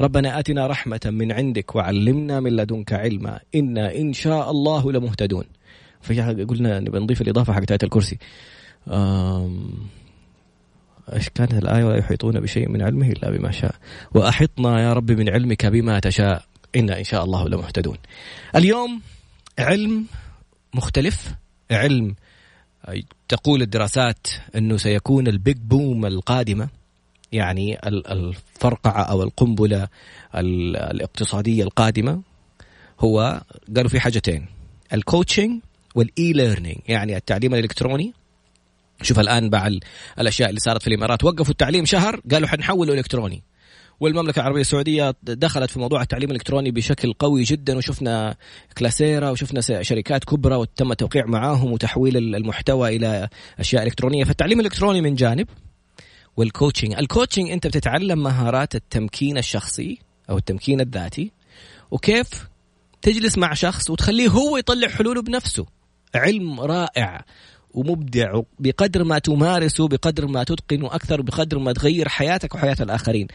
ربنا آتنا رحمة من عندك وعلمنا من لدنك علما. إنا إن شاء الله لمهتدون. قلنا نبي نضيف الإضافة حق آية الكرسي. إيش كانت الآية؟ ولا يحيطون بشيء من علمه إلا بما شاء. وأحطنا يا رب من علمك بما تشاء. إنا إن شاء الله لمهتدون. اليوم علم مختلف. علم تقول الدراسات أنه سيكون البيج بوم القادمة. يعني الفرقعة أو القنبلة الاقتصادية القادمة هو قالوا في حاجتين. ال coaching وال e-learning يعني التعليم الإلكتروني. شوف الآن بعد الأشياء اللي صارت في الإمارات. وقفوا التعليم شهر قالوا حنحوله إلكتروني. والمملكة العربية السعودية دخلت في موضوع التعليم الإلكتروني بشكل قوي جدا. وشفنا كلاسيرا وشفنا شركات كبرى وتم التوقيع معاهم وتحويل المحتوى إلى أشياء إلكترونية. فالتعليم الإلكتروني من جانب. وال coaching ال coaching أنت بتتعلم مهارات التمكين الشخصي أو التمكين الذاتي وكيف تجلس مع شخص وتخليه هو يطلع حلوله بنفسه. علم رائع ومبدع بقدر ما تمارسه بقدر ما تتقن أكثر بقدر ما تغير حياتك وحياة الآخرين.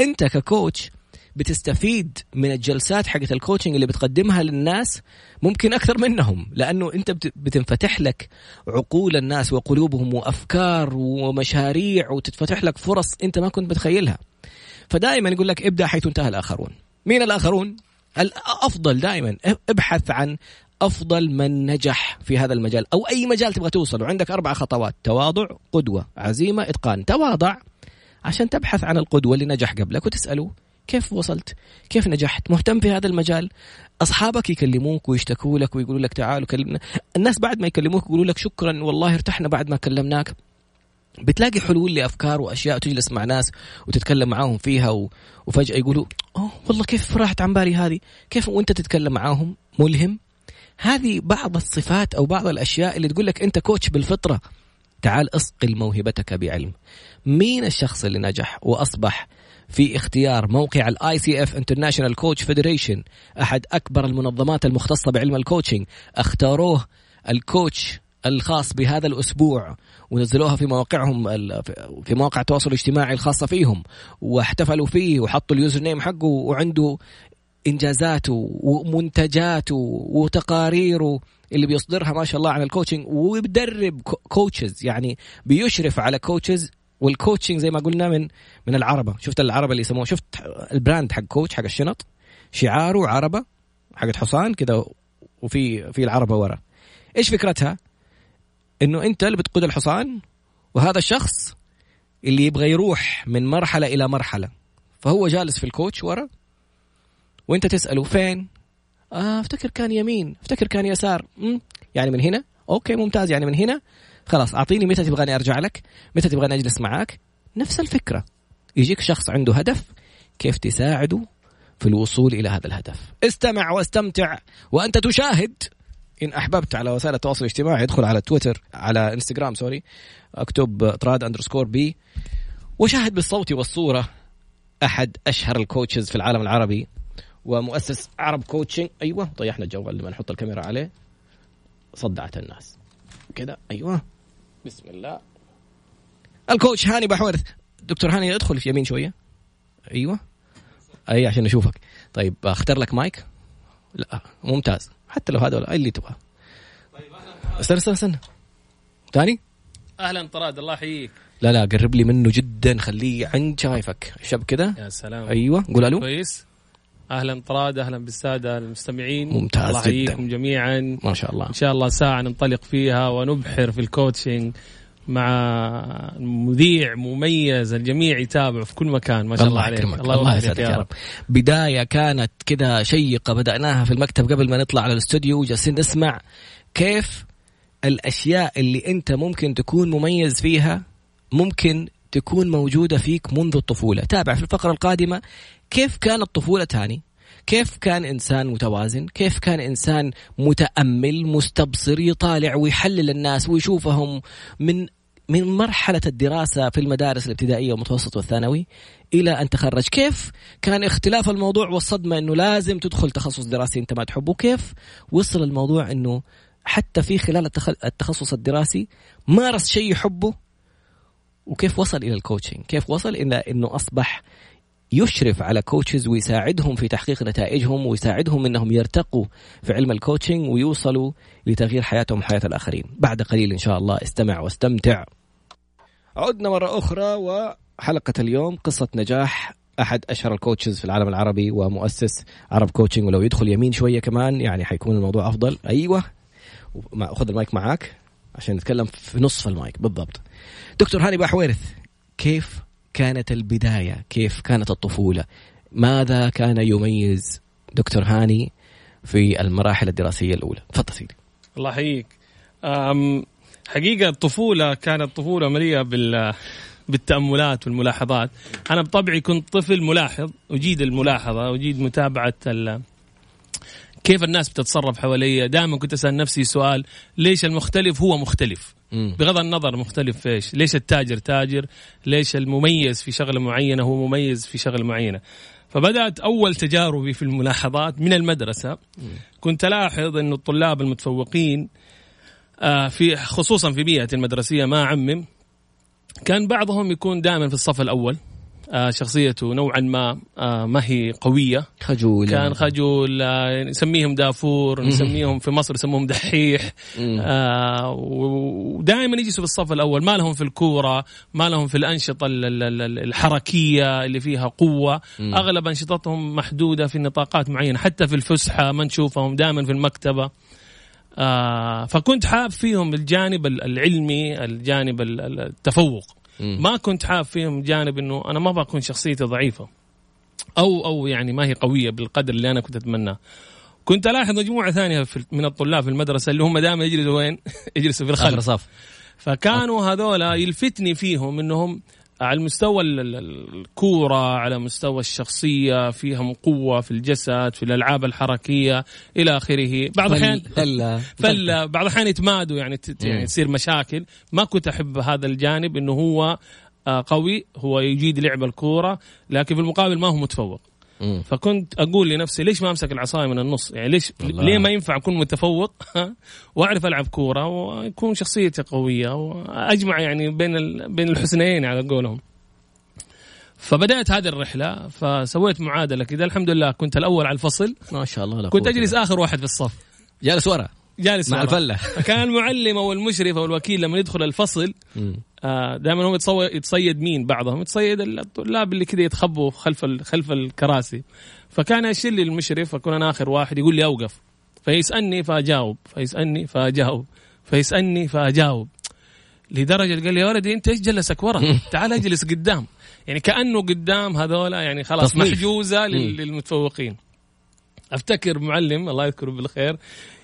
أنت ك coach بتستفيد من الجلسات حقت ال coaching اللي بتقدمها للناس ممكن أكثر منهم لأنه أنت بتنفتح لك عقول الناس وقلوبهم وأفكار ومشاريع وتتفتح لك فرص أنت ما كنت متخيلها. فدائما يقول لك ابدأ حيث انتهى الآخرون. مين الآخرون؟ الافضل دائما ابحث عن أفضل من نجح في هذا المجال أو أي مجال تبغى توصل. وعندك أربع خطوات تواضع قدوة عزيمة إتقان. تواضع عشان تبحث عن القدوة اللي نجح قبلك وتسأله كيف وصلت؟ كيف نجحت؟ مهتم في هذا المجال؟ أصحابك يكلموك ويشتكوا لك ويقولوا لك تعالوا كلمنا، الناس بعد ما يكلموك يقولوا لك شكرا والله ارتحنا بعد ما كلمناك. بتلاقي حلول لأفكار وأشياء تجلس مع ناس وتتكلم معاهم فيها و... وفجأة يقولوا أوه والله كيف راحت عن بالي هذه؟ كيف وأنت تتكلم معاهم ملهم؟ هذه بعض الصفات أو بعض الأشياء اللي تقول لك أنت كوتش بالفطرة. تعال أصقل موهبتك بعلم. مين الشخص اللي نجح وأصبح في اختيار موقع ال ICF International Coach Federation أحد أكبر المنظمات المختصة بعلم ال coaching اختاروه ال coach الخاص بهذا الأسبوع ونزلوها في مواقعهم في مواقع التواصل الاجتماعي الخاصة فيهم. واحتفلوا فيه وحطوا ال username حقه وعنده انجازاته ومنتجاته وتقاريره اللي بيصدرها ما شاء الله عن ال coaching وبيدرب coaches يعني بيشرف على coaches وال coaching زي ما قلنا من من العربة. شفت العربة اللي يسموها شفت ال brand حق Coach حق الشنط؟ شعاره عربه حقت حصان كذا وفي في العربة ورا. إيش فكرتها؟ إنه أنت اللي بتقود الحصان وهذا الشخص اللي يبغى يروح من مرحلة إلى مرحلة. فهو جالس في ال coach ورا وأنت تسأله فين؟ آه أفتكر كان يمين أفتكر كان يسار. مم. يعني من هنا؟ okay ممتاز. يعني من هنا خلاص أعطيني متى تبغاني أرجع لك متى تبغاني أجلس معاك؟ نفس الفكرة. يجيك شخص عنده هدف كيف تساعده في الوصول إلى هذا الهدف؟ استمع واستمتع وأنت تشاهد. إن أحببت على وسائل التواصل الاجتماعي ادخل على تويتر على إنستغرام sorry اكتب طراد underscore B وشاهد بالصوت والصورة أحد أشهر ال coaches في العالم العربي ومؤسس عرب coaching أيوه طيحنا الجوال لما نحط الكاميرا عليه. صدعت الناس. كذا أيوه. بسم الله. ال coach هاني بحويرث. دكتور هاني ادخل في يمين شوية. أيوه. أي عشان أشوفك. طيب أختار لك مايك. لا ممتاز. حتى لو هذا ولا اللي تبغاه. استنى استنى استنى. ثاني أهلا طراد الله يحييك. لا لا قرب لي منه جدا. خليه عند شايفك. شب كذا يا سلام. أيوه. قول ألو. كويس. أهلا طراد أهلا بالسادة المستمعين. ممتاز الله يحييكم جميعا. ما شاء الله. إن شاء الله ساعة ننطلق فيها ونبحر في الكوتشنج مع مذيع مميز الجميع يتابع في كل مكان. ما شاء الله, الله عليك. الله, الله يسعدك يا رب. بداية كانت كذا شيقة بدأناها في المكتب قبل ما نطلع على الاستوديو. جالسين نسمع كيف الأشياء اللي أنت ممكن تكون مميز فيها ممكن تكون موجودة فيك منذ الطفولة. تابع في الفقرة القادمة كيف كانت طفولة هاني كيف كان إنسان متوازن؟ كيف كان إنسان متأمل مستبصر يطالع ويحلل الناس ويشوفهم من من مرحلة الدراسة في المدارس الابتدائية والمتوسط والثانوي إلى أن تخرج؟ كيف كان اختلاف الموضوع والصدمة أنه لازم تدخل تخصص دراسي أنت ما تحبه؟ كيف وصل الموضوع أنه حتى في خلال التخصص الدراسي مارس شيء يحبه؟ وكيف وصل إلى ال coaching كيف وصل إلى إنه أصبح يشرف على coaches ويساعدهم في تحقيق نتائجهم ويساعدهم إنهم يرتقوا في علم ال coaching ويوصلوا لتغيير حياتهم وحياة الآخرين. بعد قليل إن شاء الله استمع واستمتع. عدنا مرة أخرى وحلقة اليوم قصة نجاح أحد أشهر ال coaches في العالم العربي ومؤسس عرب coaching ولو يدخل يمين شوية كمان يعني حيكون الموضوع أفضل. أيوه. خذ المايك معاك عشان نتكلم في نصف المايك. بالضبط. دكتور هاني بحويرث كيف كانت البداية كيف كانت الطفولة؟ ماذا كان يميز دكتور هاني في المراحل الدراسية الأولى؟ تفضل سيدي. الله يحييك. حقيقة الطفولة كانت طفولة مليئة بال بالتأملات والملاحظات. أنا بطبعي كنت طفل ملاحظ أجيد الملاحظة أجيد متابعة كيف الناس بتتصرف حواليا دائما كنت أسأل نفسي سؤال ليش المختلف هو مختلف؟ بغض النظر مختلف في إيش. ليش التاجر تاجر؟ ليش المميز في شغلة معينة هو مميز في شغلة معينة؟ فبدأت أول تجاربي في الملاحظات من المدرسة. كنت ألاحظ انه الطلاب المتفوقين آه، في خصوصا في بيئه المدرسية ما اعمم كان بعضهم يكون دائما في الصف الأول. شخصيته نوعا ما آه، ما هي قوية. خجول كان خجول آه، نسميهم دافور نسميهم في مصر يسموهم دحيح. ودائما يجلسوا في الصف الأول. ما لهم في الكورة ما لهم في الأنشطة الحركية اللي فيها قوة. أغلب أنشطتهم محدودة في نطاقات معينة حتى في الفسحة ما نشوفهم دائما في المكتبة. آه فكنت حاب فيهم الجانب العلمي الجانب التفوق. ما كنت حاب فيهم جانب إنه أنا ما بكون شخصيتي ضعيفة. أو أو يعني ما هي قوية بالقدر اللي أنا كنت أتمناه. كنت ألاحظ مجموعة ثانية من الطلاب في المدرسة اللي هم دائما يجلسوا وين؟ يجلسوا في الخلف. فكانوا هذولا يلفتني فيهم إنهم على مستوى الكورة على مستوى الشخصية فيهم قوة في الجسد في الألعاب الحركية إلى آخره. بعض الأحيان فلة فلة بعض الأحيان يتمادوا يعني يعني تصير مشاكل. ما كنت أحب هذا الجانب إنه هو آه، قوي هو يجيد لعب الكورة لكن في المقابل ما هو متفوق. فكنت أقول لنفسي ليش ما أمسك العصاية من النص؟ يعني ليش؟ الله. ليه ما ينفع أكون متفوق؟ وأعرف ألعب كورة ويكون شخصيتي قوية وأجمع يعني بين بين الحسنيين على قولهم. فبدأت هذه الرحلة فسويت معادلة كذا الحمد لله كنت الأول على الفصل. ما شاء الله كنت أجلس آخر واحد في الصف. جالس ورا. جالس مع الفلة. كان المعلم أو المشرف أو الوكيل لما يدخل الفصل آه دائما هو يتصيد مين؟ بعضهم. يتصيد الطلاب اللي كذا يتخبوا خلف خلف الكراسي. فكان يشيل لي المشرف أكون أنا آخر واحد يقول لي أوقف. فيسألني فأجاوب. فيسألني فأجاوب. فيسألني فأجاوب. لدرجة قال لي يا ولدي أنت إيش جلسك ورا؟ تعال أجلس قدام. يعني كأنه قدام هذولا يعني خلاص تصنيف. محجوزة للمتفوقين. أفتكر معلم الله يذكره بالخير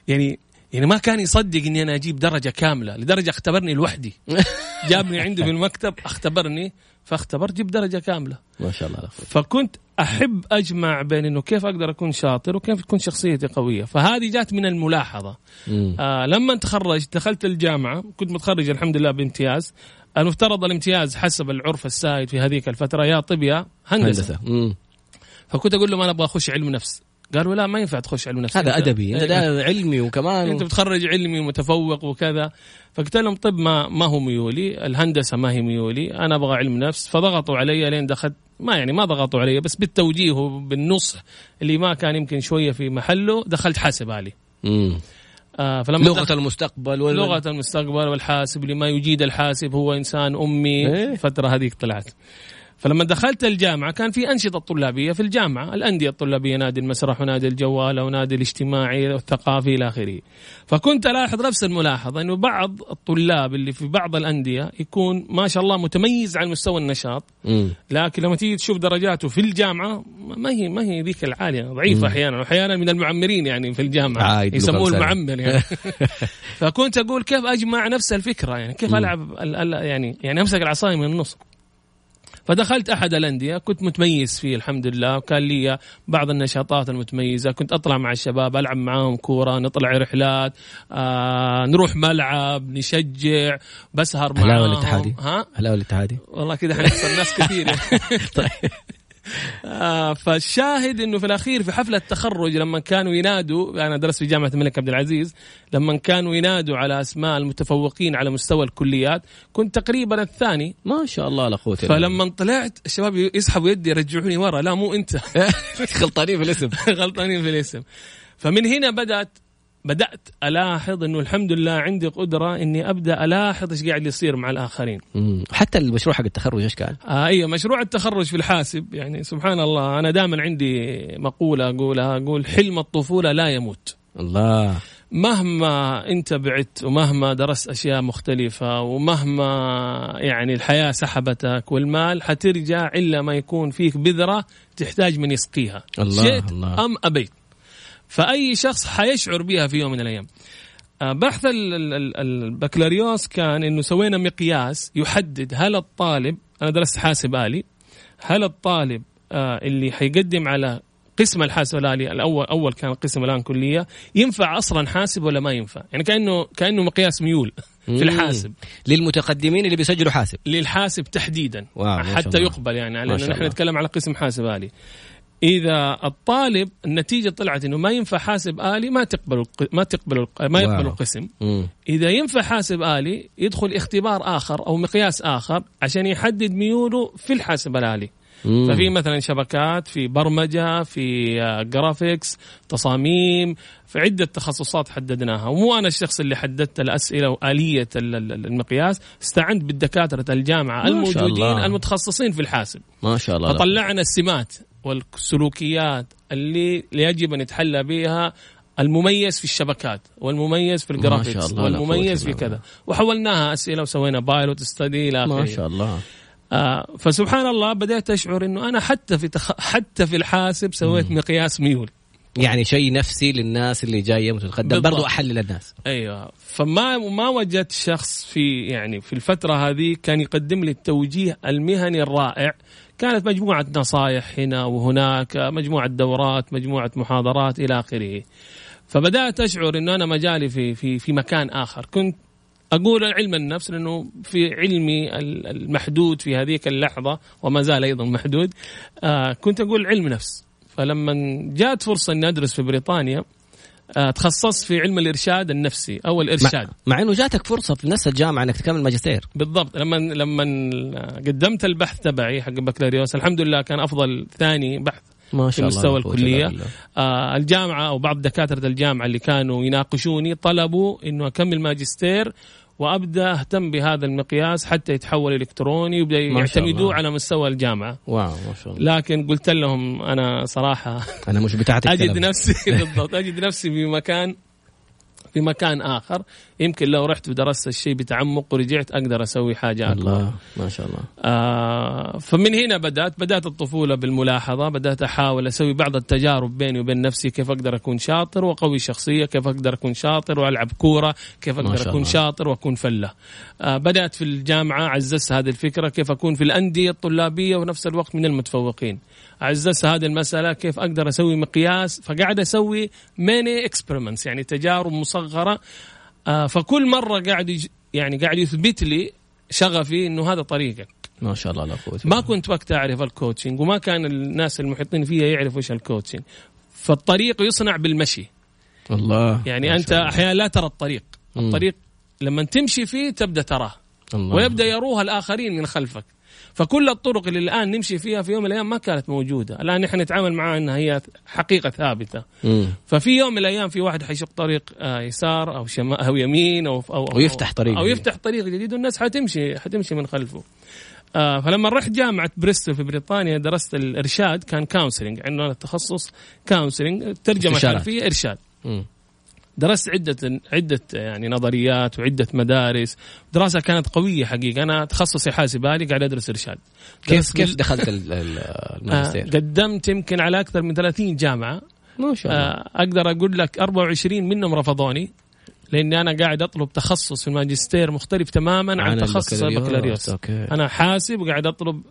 يعني يعني ما كان يصدق إني أنا أجيب درجة كاملة لدرجة اختبرني لوحدي. جابني عنده في المكتب اختبرني فاختبرت جبت درجة كاملة. ما شاء الله. فكنت أحب أجمع بين إنه كيف أقدر أكون شاطر وكيف تكون شخصيتي قوية. فهذه جات من الملاحظة. آه لما تخرجت دخلت الجامعة كنت متخرج الحمد لله بامتياز. المفترض الامتياز حسب العرف السائد في هذيك الفترة يا طب يا هندسة, هندسة. فكنت أقول له ما أنا أبغى أخش علم نفس. قالوا لا ما ينفع تخش علم نفس هذا أدبي. أنت ده علمي وكمان. أنت بتخرج علمي ومتفوق وكذا. فقلت لهم طب ما ما هو ميولي؟ الهندسة ما هي ميولي. أنا أبغى علم نفس. فضغطوا علي لين دخلت ما يعني ما ضغطوا علي بس بالتوجيه وبالنصح اللي ما كان يمكن شوية في محله دخلت حاسب علي امم آه فلما لغة المستقبل وال... لغة المستقبل والحاسب اللي ما يجيد الحاسب هو إنسان أمي. إيه؟ الفترة هذيك طلعت. فلما دخلت الجامعة كان في أنشطة طلابية في الجامعة. الأندية الطلابية نادي المسرح ونادي الجوال ونادي الاجتماعي والثقافي إلى آخره. فكنت ألاحظ نفس الملاحظة أنه بعض الطلاب اللي في بعض الأندية يكون ما شاء الله متميز على مستوى النشاط لكن لما تيجي تشوف درجاته في الجامعة ما هي ما هي ذيك العالية ضعيفة أحيانا وأحيانا من المعمرين يعني في الجامعة يسموه المعمر يعني. فكنت أقول كيف أجمع نفس الفكرة يعني كيف ألعب يعني يعني أمسك العصاية من النص. فدخلت أحد الأندية كنت متميز فيه الحمد لله وكان لي بعض النشاطات المتميزة كنت أطلع مع الشباب ألعب معاهم كورة نطلع رحلات آه نروح ملعب نشجع بسهر معاهم. هلا الاتحادي؟ ها؟ هلا الاتحادي؟ والله كذا حنخسر ناس كثير. طيب. آه فالشاهد إنه في الأخير في حفلة التخرج لما كانوا ينادوا أنا درست في جامعة الملك عبد العزيز لما كانوا ينادوا على أسماء المتفوقين على مستوى الكليات كنت تقريبا الثاني. ما شاء الله لا قوة. فلما طلعت الشباب يسحبوا يدي يرجعوني ورا. لا مو أنت. غلطانين في الاسم. غلطانين في الاسم. فمن هنا بدأت بدأت ألاحظ إنه الحمد لله عندي قدرة إني أبدأ ألاحظ إيش قاعد يصير مع الآخرين مم. حتى المشروع حق التخرج إيش كان؟ آه أيوه مشروع التخرج في الحاسب يعني سبحان الله أنا دائما عندي مقولة أقولها أقول حلم الطفولة لا يموت الله مهما أنت بعدت ومهما درست أشياء مختلفة ومهما يعني الحياة سحبتك والمال حترجع إلا ما يكون فيك بذرة تحتاج من يسقيها الله، شئت الله. أم أبيت فأي شخص حيشعر بها في يوم من الأيام آه، بحث ال- ال- ال- البكالوريوس كان إنه سوينا مقياس يحدد هل الطالب أنا درست حاسب آلي هل الطالب آه، اللي حيقدم على قسم الحاسب الآلي الأول أول كان قسم الآن كلية ينفع أصلا حاسب ولا ما ينفع يعني كانه كأنه مقياس ميول في. الحاسب للمتقدمين اللي بيسجلوا حاسب للحاسب تحديدا حتى. يقبل يعني نحن. نتكلم على قسم حاسب آلي إذا الطالب النتيجة طلعت إنه ما ينفع حاسب آلي ما تقبل ما تقبل ما يقبل. القسم. إذا ينفع حاسب آلي يدخل اختبار آخر أو مقياس آخر عشان يحدد ميوله في الحاسب الآلي مم. ففي مثلا شبكات في برمجة في آه، graphics تصاميم في عدة تخصصات حددناها. ومو أنا الشخص اللي حددت الأسئلة وآلية ال- ال- المقياس استعنت بالدكاترة الجامعة الموجودين الله. المتخصصين في الحاسب. ما شاء الله. فطلعنا السمات والسلوكيات اللي يجب أن يتحلى بها المميز في الشبكات والمميز في ال graphics والمميز في كذا. وحولناها أسئلة وسوينا pilot study إلى ما شاء الله. آه فسبحان الله بدأت أشعر أنه أنا حتى في تخ... حتى في الحاسب سويت مقياس ميول. يعني شيء نفسي للناس اللي جاية متقدم. برضو أحلل الناس. أيوه. فما ما وجدت شخص في يعني في الفترة هذه كان يقدم لي التوجيه المهني الرائع. كانت مجموعة نصائح هنا وهناك مجموعة دورات مجموعة محاضرات إلى آخره. فبدأت أشعر إنه أنا مجالي في في في مكان آخر. كنت أقول علم النفس لأنه في علمي ال- المحدود في هذيك اللحظة وما زال أيضا محدود. آه كنت أقول علم نفس. فلما جات فرصة إني أدرس في بريطانيا آه تخصصت في علم الإرشاد النفسي أو الارشاد مع, مع إنه جاتك فرصة في نفس الجامعة إنك تكمل ماجستير. بالضبط. لما لما قدمت البحث تبعي حق البكالوريوس الحمد لله كان أفضل ثاني بحث. ما في شاء الله مستوى الكلية. آه الجامعة أو بعض دكاترة الجامعة اللي كانوا يناقشوني طلبوا إنه أكمل ماجستير وأبدأ أهتم بهذا المقياس حتى يتحول إلكتروني ويبدأ الله. على مستوى الجامعة واو ما شاء الله لكن قلت لهم أنا صراحة أنا مش بتاعت أجد. نفسي بالضبط أجد نفسي في مكان في مكان آخر. يمكن لو رحت ودرست الشيء بتعمق ورجعت أقدر أسوي حاجة أكبر. الله ما شاء الله. آه فمن هنا بدأت بدأت الطفولة بالملاحظة بدأت أحاول أسوي بعض التجارب بيني وبين نفسي كيف أقدر أكون شاطر واقوي شخصية كيف أقدر أكون شاطر وألعب كورة كيف أقدر أكون الله. شاطر وأكون فلة. آه بدأت في الجامعة عززت هذه الفكرة كيف أكون في الأندية الطلابية ونفس الوقت من المتفوقين. عززت هذه المسألة كيف أقدر أسوي مقياس؟ فقاعد أسوي mini experiments يعني تجارب مصغرة. آه فكل مرة قاعد يج- يعني قاعد يثبت لي شغفي إنه هذا طريقك ما شاء الله لا قوة. ما. كنت وقت أعرف ال coaching وما كان الناس المحيطين فيها يعرفوا إيش ال coaching فالطريق يصنع بالمشي. الله يعني أنت. أحيانا لا ترى الطريق. الطريق لما تمشي فيه تبدأ تراه. الله. ويبدأ يروها الآخرين من خلفك. فكل الطرق اللي الآن نمشي فيها في يوم من الأيام ما كانت موجودة الآن نحن نتعامل معها إنها هي حقيقة ثابتة مم. ففي يوم من الأيام في واحد حيشق طريق آه، يسار أو شمال أو يمين أو أو أو يفتح طريق أو. يفتح طريق جديد والناس حتمشي حتمشي من خلفه آه فلما رحت جامعة بريستول في بريطانيا درست الإرشاد كان counseling عندنا التخصص counseling ترجمة. حرفيه إرشاد مم. درست عدة عدة يعني نظريات وعدة مدارس. دراسة كانت قوية حقيقة. أنا تخصصي حاسب آلي قاعد أدرس إرشاد. كيف كيف بال- دخلت آه الماجستير؟ قدمت يمكن على أكثر من 30 جامعة. ما شاء الله. آه، أقدر أقول لك 24 منهم رفضوني لأني أنا قاعد أطلب تخصص في الماجستير مختلف تماما عن, تخصص البكالوريوس. أنا حاسب وقاعد أطلب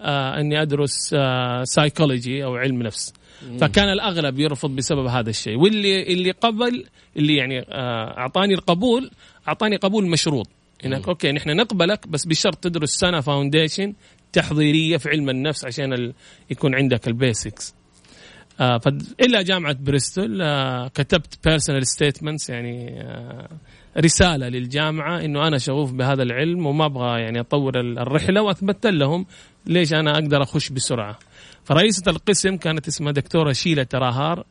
آه أني أدرس آه سايكولوجي أو علم نفس. فكان الأغلب يرفض بسبب هذا الشيء. واللي اللي قبل اللي يعني آه أعطاني القبول أعطاني قبول مشروط. إنك okay نحن نقبلك بس بشرط تدرس سنة foundation تحضيرية في علم النفس عشان ال... يكون عندك ال basics آه إلا جامعة بريستول آه كتبت personal statements يعني آه رسالة للجامعة إنه أنا شغوف بهذا العلم وما أبغى يعني أطور الرحلة وأثبت لهم ليش أنا أقدر أخش بسرعة. فرئيسة القسم كانت اسمها دكتورة شيلة تراهار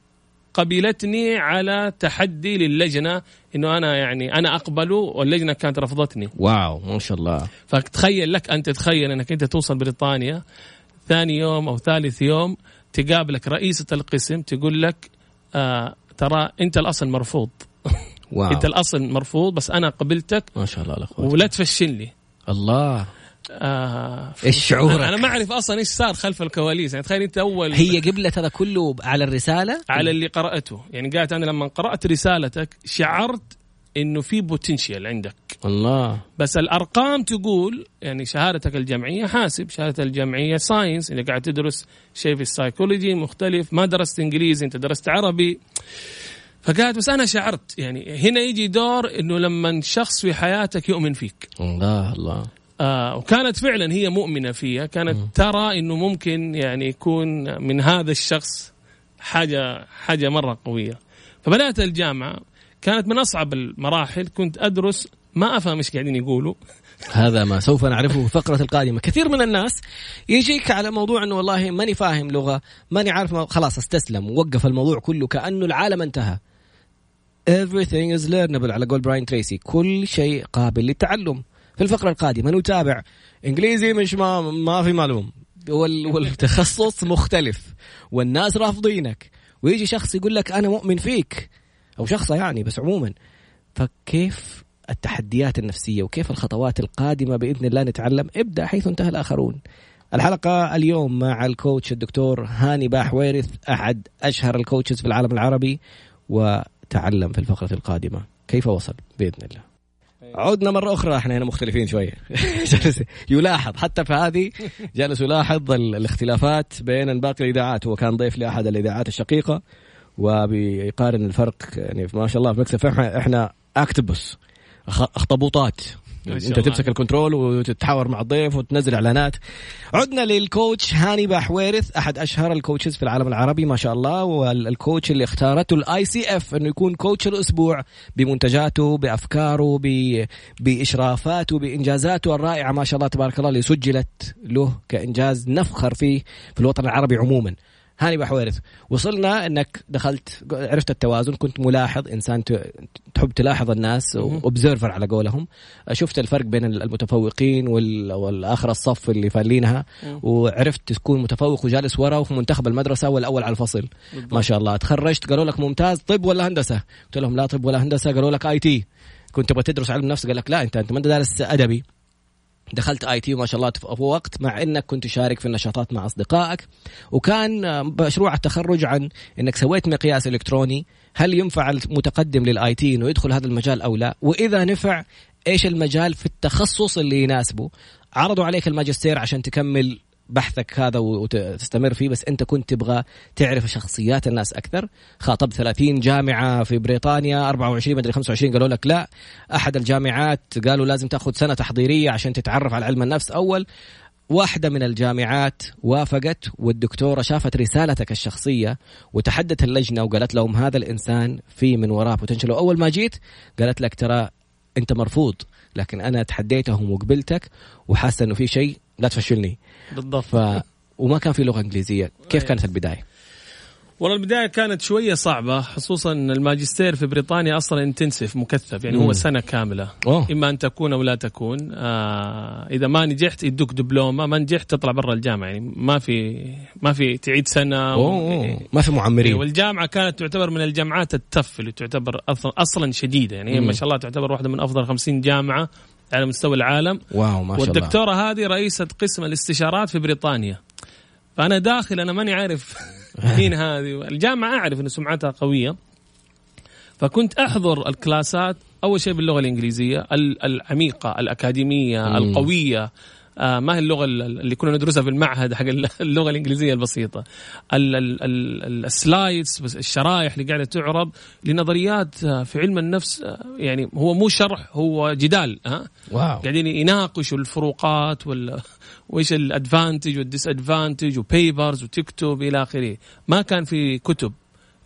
قبلتني على تحدي للجنة إنه أنا يعني أنا اقبله واللجنة كانت رفضتني. واو ما شاء الله. فتخيل لك أن تتخيل إنك أنت توصل بريطانيا ثاني يوم أو ثالث يوم تقابلك رئيسة القسم تقول لك آه ترى أنت الأصل مرفوض. واو. أنت الأصل مرفوض بس أنا قبلتك ما شاء الله لا ولا تفشلني. الله. آه إيش شعورك؟ أنا ما أعرف أصلا إيش صار خلف الكواليس. يعني تخيل أنت أول هي قبلت هذا كله على الرسالة؟ على اللي قرأته. يعني قالت أنا لما قرأت رسالتك شعرت إنه في potential عندك. الله. بس الأرقام تقول يعني شهادتك الجامعيه حاسب شهادة الجامعيه science اللي قاعد تدرس شيء في السايكولوجي مختلف ما درست إنجليزي أنت درست عربي. فقالت بس أنا شعرت. يعني هنا يجي دور إنه لما شخص في حياتك يؤمن فيك. الله الله. آه وكانت فعلا هي مؤمنة فيها. كانت م. ترى إنه ممكن يعني يكون من هذا الشخص حاجة حاجة مرة قوية. فبدأت الجامعة. كانت من أصعب المراحل. كنت أدرس ما أفهم إيش قاعدين يقولوا. هذا ما سوف نعرفه في الفقرة القادمة. كثير من الناس يجيك على موضوع أنه والله ماني فاهم لغة ماني عارف خلاص استسلم. ووقف الموضوع كله كأنه العالم انتهى. Everything is learnable على قول براين تريسي. كل شيء قابل للتعلم. في الفقرة القادمة نتابع إنجليزي مش ما, ما في معلوم. والتخصص مختلف. والناس رافضينك. ويجي شخص يقول لك أنا مؤمن فيك. أو شخصة يعني بس عموما. فكيف التحديات النفسية وكيف الخطوات القادمة بإذن الله نتعلم؟ ابدأ حيث انتهى الآخرون. الحلقة اليوم مع ال coach الدكتور هاني باحويرث أحد أشهر ال coaches في العالم العربي. وتعلم في الفقرة القادمة. كيف وصل؟ بإذن الله. عدنا مرة أخرى إحنا هنا مختلفين شوية جالس يلاحظ حتى في هذه جالس يلاحظ الاختلافات بين باقي الإذاعات. هو كان ضيف لأحد الإذاعات الشقيقة وبيقارن الفرق يعني ما شاء الله في مكسب. إحنا اكتبس أخطبوطات. انت تمسك الكنترول وتتحاور مع الضيف وتنزل اعلانات. عدنا للكوتش هاني باحويرث أحد أشهر الكوتشز في العالم العربي ما شاء الله والكوتش اللي اختارته الاي سي اف إنه يكون كوتش الأسبوع بمنتجاته بأفكاره بإشرافاته بإنجازاته الرائعة ما شاء الله تبارك الله اللي سجلت له كإنجاز نفخر فيه في الوطن العربي عموما. هاني بحويرث. وصلنا إنك دخلت عرفت التوازن كنت ملاحظ إنسان تحب تلاحظ الناس اوبزرفر على قولهم. شفت الفرق بين المتفوقين والآخر الصف اللي فالينها. وعرفت تكون متفوق وجالس ورا وفي منتخب المدرسة والأول على الفصل. ما شاء الله. تخرجت قالوا لك ممتاز طب ولا هندسة؟ قلت لهم لا طب ولا هندسة قالوا لك IT كنت تبغى تدرس علم نفس؟ قال لك لا انت أنت ما أنت دارس أدبي. دخلت IT وما شاء الله في وقت مع إنك كنت تشارك في النشاطات مع أصدقائك. وكان مشروع التخرج عن إنك سويت مقياس إلكتروني هل ينفع المتقدم لل IT إنه يدخل هذا المجال أو لا؟ وإذا نفع إيش المجال في التخصص اللي يناسبه؟ عرضوا عليك الماجستير عشان تكمل بحثك هذا وتستمر فيه بس أنت كنت تبغى تعرف شخصيات الناس أكثر. خاطبت 30 جامعة في بريطانيا 24 مدري 25 قالوا لك لا. أحد الجامعات قالوا لازم تأخذ سنة تحضيرية عشان تتعرف على علم النفس. أول واحدة من الجامعات وافقت والدكتورة شافت رسالتك الشخصية وتحدت اللجنة وقالت لهم هذا الإنسان في من وراه بوتنشل وأول ما جيت قالت لك ترى أنت مرفوض لكن أنا تحديتهم وقبلتك وحاسة أنه في شيء لا تفشلني. بالضبط. ف... وما كان في لغة إنجليزية. كيف كانت البداية؟ والله البداية كانت شوية صعبة خصوصا الماجستير في بريطانيا أصلا انتنسف مكثف يعني مم. هو سنة كاملة. أوه. إما أن تكون أو لا تكون. آه إذا ما نجحت يدوك دبلومة ما نجحت تطلع برا الجامعة يعني ما في ما في تعيد سنة أوه. و... ما في معمرين. والجامعة كانت تعتبر من الجامعات التف اللي تعتبر أصلا شديدة يعني ما شاء الله تعتبر واحدة من أفضل 50 جامعة. على مستوى العالم. واو ما شاء الله. والدكتورة هذه رئيسة قسم الاستشارات في بريطانيا. فأنا داخل أنا ماني عارف مين هذه. الجامعة أعرف أن سمعتها قوية. فكنت أحضر الكلاسات أول شيء باللغة الإنجليزية العميقة الأكاديمية القوية. آه ما هي اللغة اللي كنا ندرسها في المعهد حق اللغة الإنجليزية البسيطة. ال slides الشرائح اللي قاعدة تعرض لنظريات آه، في علم النفس آه، يعني هو مو شرح هو جدال ها؟ واو. قاعدين يناقشوا الفروقات وال وإيش ال advantage وال disadvantage و papers وتكتب إلى آخره. ما كان في كتب.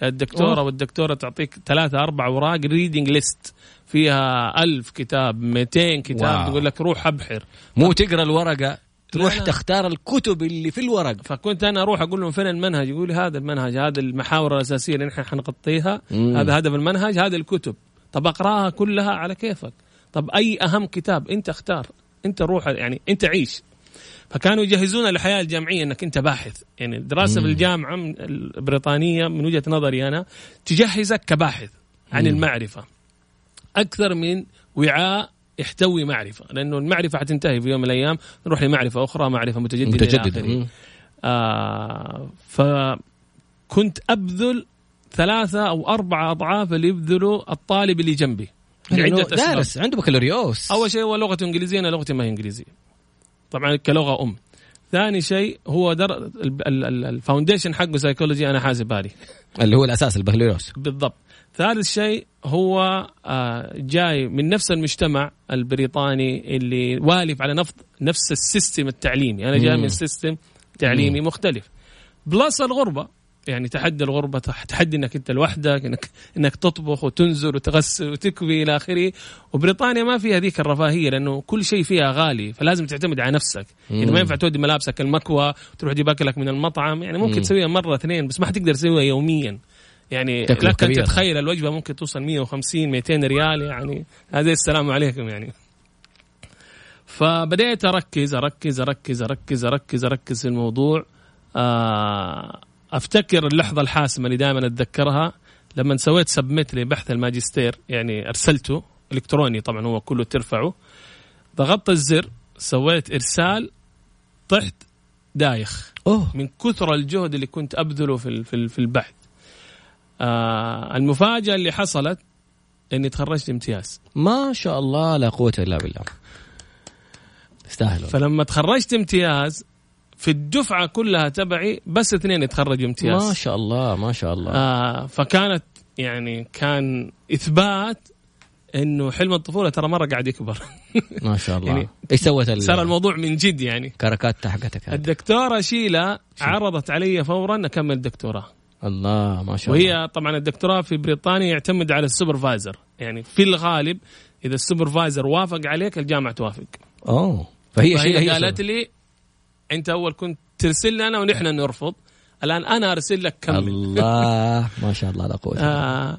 الدكتورة أوه. والدكتورة تعطيك ثلاثة أربع أوراق reading list فيها ألف كتاب 200 كتاب. واو. تقول لك روح أبحر. مو تقرأ الورقة تروح لا. تختار الكتب اللي في الورق. فكنت أنا أروح أقول لهم فين المنهج؟ يقول لي هذا المنهج هذا المحاور الأساسية اللي نحن حنغطيها هذا هدف المنهج هذه الكتب. طب أقرأها كلها على كيفك؟ طب أي أهم كتاب أنت اختار؟ أنت روح يعني أنت عيش. فكانوا يجهزونا للحياه الجامعية إنك أنت باحث. يعني الدراسه في الجامعة البريطانية من وجهة نظري أنا تجهزك كباحث عن مم. المعرفة. أكثر من وعاء يحتوي معرفة. لأنه المعرفة حتنتهي في يوم من الأيام. نروح لمعرفة أخرى معرفة متجددة متجددة. آه فكنت أبذل ثلاثة أو أربعة أضعاف اللي يبذله الطالب اللي جنبي. لعدة دارس عنده بكالوريوس. أول شيء هو لغته إنجليزية أنا لغتي ما هي إنجليزية. طبعا كلغة أم. ثاني شيء هو ال foundation حقه سايكولوجي أنا حاسب عليه اللي هو الأساس البكالوريوس. بالضبط. ثالث شيء هو آه، جاي من نفس المجتمع البريطاني اللي والف على نفس نفس ال system التعليمي. أنا جاي من system تعليمي مختلف. plus الغربة. يعني تحدي الغربة تحدي إنك أنت لوحدك انك إنك تطبخ وتنزل وتغسل وتكوي إلى آخره. وبريطانيا ما فيها ذيك الرفاهية لأنه كل شيء فيها غالي فلازم تعتمد على نفسك. يعني ما ينفع تودي ملابسك المكوى وتروح تجيب أكلك من المطعم يعني ممكن تسويها مرة اثنين بس ما حتقدر تسويها يوميا. يعني لك ان تتخيل الوجبة ممكن توصل 150 200 ريال يعني هذا السلام عليكم يعني. فبديت أركز أركز أركز أركز أركز أركز في الموضوع. آه، أفتكر اللحظة الحاسمة اللي دائما أتذكرها لما سويت submit لبحث الماجستير يعني أرسلته إلكتروني طبعا هو كله ترفعه. ضغطت الزر سويت إرسال طحت دايخ. أوه. من كثر الجهد اللي كنت أبذله في في البحث. آه المفاجأة اللي حصلت إني تخرجت امتياز ما شاء الله لا قوة إلا بالله. تستاهل فلما تخرجت امتياز في الدفعة كلها تبعي بس اثنين يتخرجوا امتياز ما شاء الله ما شاء الله. آه فكانت يعني كان إثبات إنه حلم الطفولة ترى مرة قاعد يكبر. ما شاء الله. يعني إيش سوت صار الموضوع من جد يعني. كركات حقتك الدكتورة شيلا عرضت علي فورا أكمل الدكتوراه الله ما شاء الله. وهي طبعا الدكتوراه في بريطانيا يعتمد على ال supervisor. يعني في الغالب إذا ال supervisor وافق عليك الجامعة توافق. أوه فهي, فهي هي قالت لي انت اول كنت ترسل لنا ونحن نرفض. الآن أنا أرسل لك كمل الله ما شاء الله لا قوة آه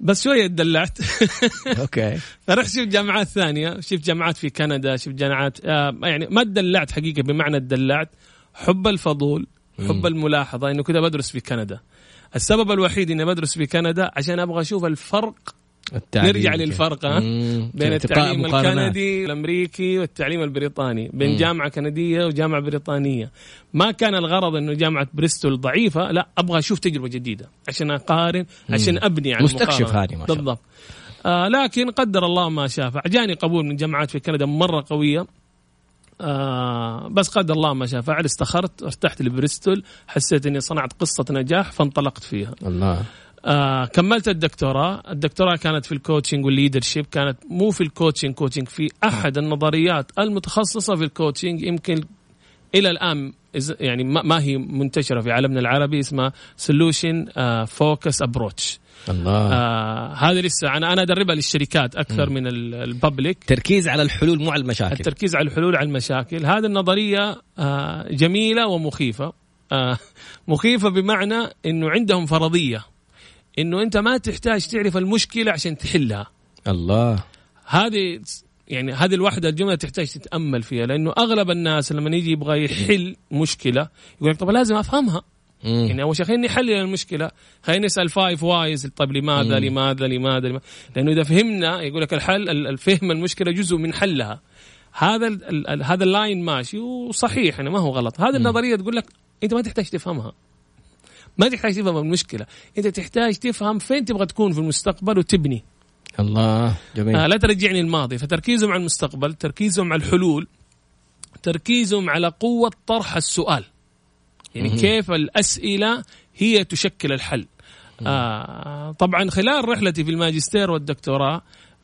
بس شوية تدلعت okay. فرحت شفت جامعات ثانية شفت جامعات في كندا شفت جامعات آه يعني ما تدلعت حقيقة بمعنى تدلعت حب الفضول حب الملاحظة انه كذا بدرس في كندا. السبب الوحيد إني بدرس في كندا عشان أبغى أشوف الفرق نرجع للفرق بين التعليم الكندي الأمريكي والتعليم البريطاني بين مم. جامعة كندية وجامعة بريطانية. ما كان الغرض إنه جامعة بريستول ضعيفة لا أبغى أشوف تجربة جديدة عشان أقارن عشان أبني على مستكشف هذه ما شاء بالضبط. آه لكن قدر الله ما شاء جاني قبول من جامعات في كندا مرة قوية. آه بس قدر الله ما شاء فعل استخرت ارتحت لبريستول حسيت إني صنعت قصة نجاح فانطلقت فيها. الله. آه كملت الدكتوراه. الدكتوراه كانت في ال coaching وال leadership كانت مو في ال coaching coaching في أحد النظريات المتخصصة في ال coaching يمكن إلى الآن يعني ما هي منتشرة في عالمنا العربي اسمها solution focused approach الله. آه هذه لسه أنا أنا أدربها للشركات أكثر م. من ال public تركيز على الحلول مو على المشاكل. التركيز على الحلول على المشاكل. هذه النظرية آه جميلة ومخيفة. آه مخيفة بمعنى إنه عندهم فرضية. إنه أنت ما تحتاج تعرف المشكلة عشان تحلها. الله. هذه يعني هذه الوحدة الجملة تحتاج تتأمل فيها لأنه أغلب الناس لما يجي يبغى يحل مشكلة يقول لك طب لازم أفهمها. مم. يعني أول شيء خليني نحلل المشكلة خلينا نسال five whys طيب لماذا مم. لماذا لماذا لماذا؟ لأنه إذا فهمنا يقول لك الحل الفهم المشكلة جزء من حلها. هذا ال ال هذا ال line ماشي وصحيح يعني ما هو غلط. هذه النظرية تقول لك أنت ما تحتاج تفهمها. ما تحتاج تفهم المشكلة. أنت تحتاج تفهم فين تبغى تكون في المستقبل وتبني. الله جميل. آه لا ترجعني الماضي. فتركيزهم على المستقبل تركيزهم على الحلول تركيزهم على قوة طرح السؤال. يعني كيف الأسئلة هي تشكل الحل. آه طبعا خلال رحلتي في الماجستير والدكتوراه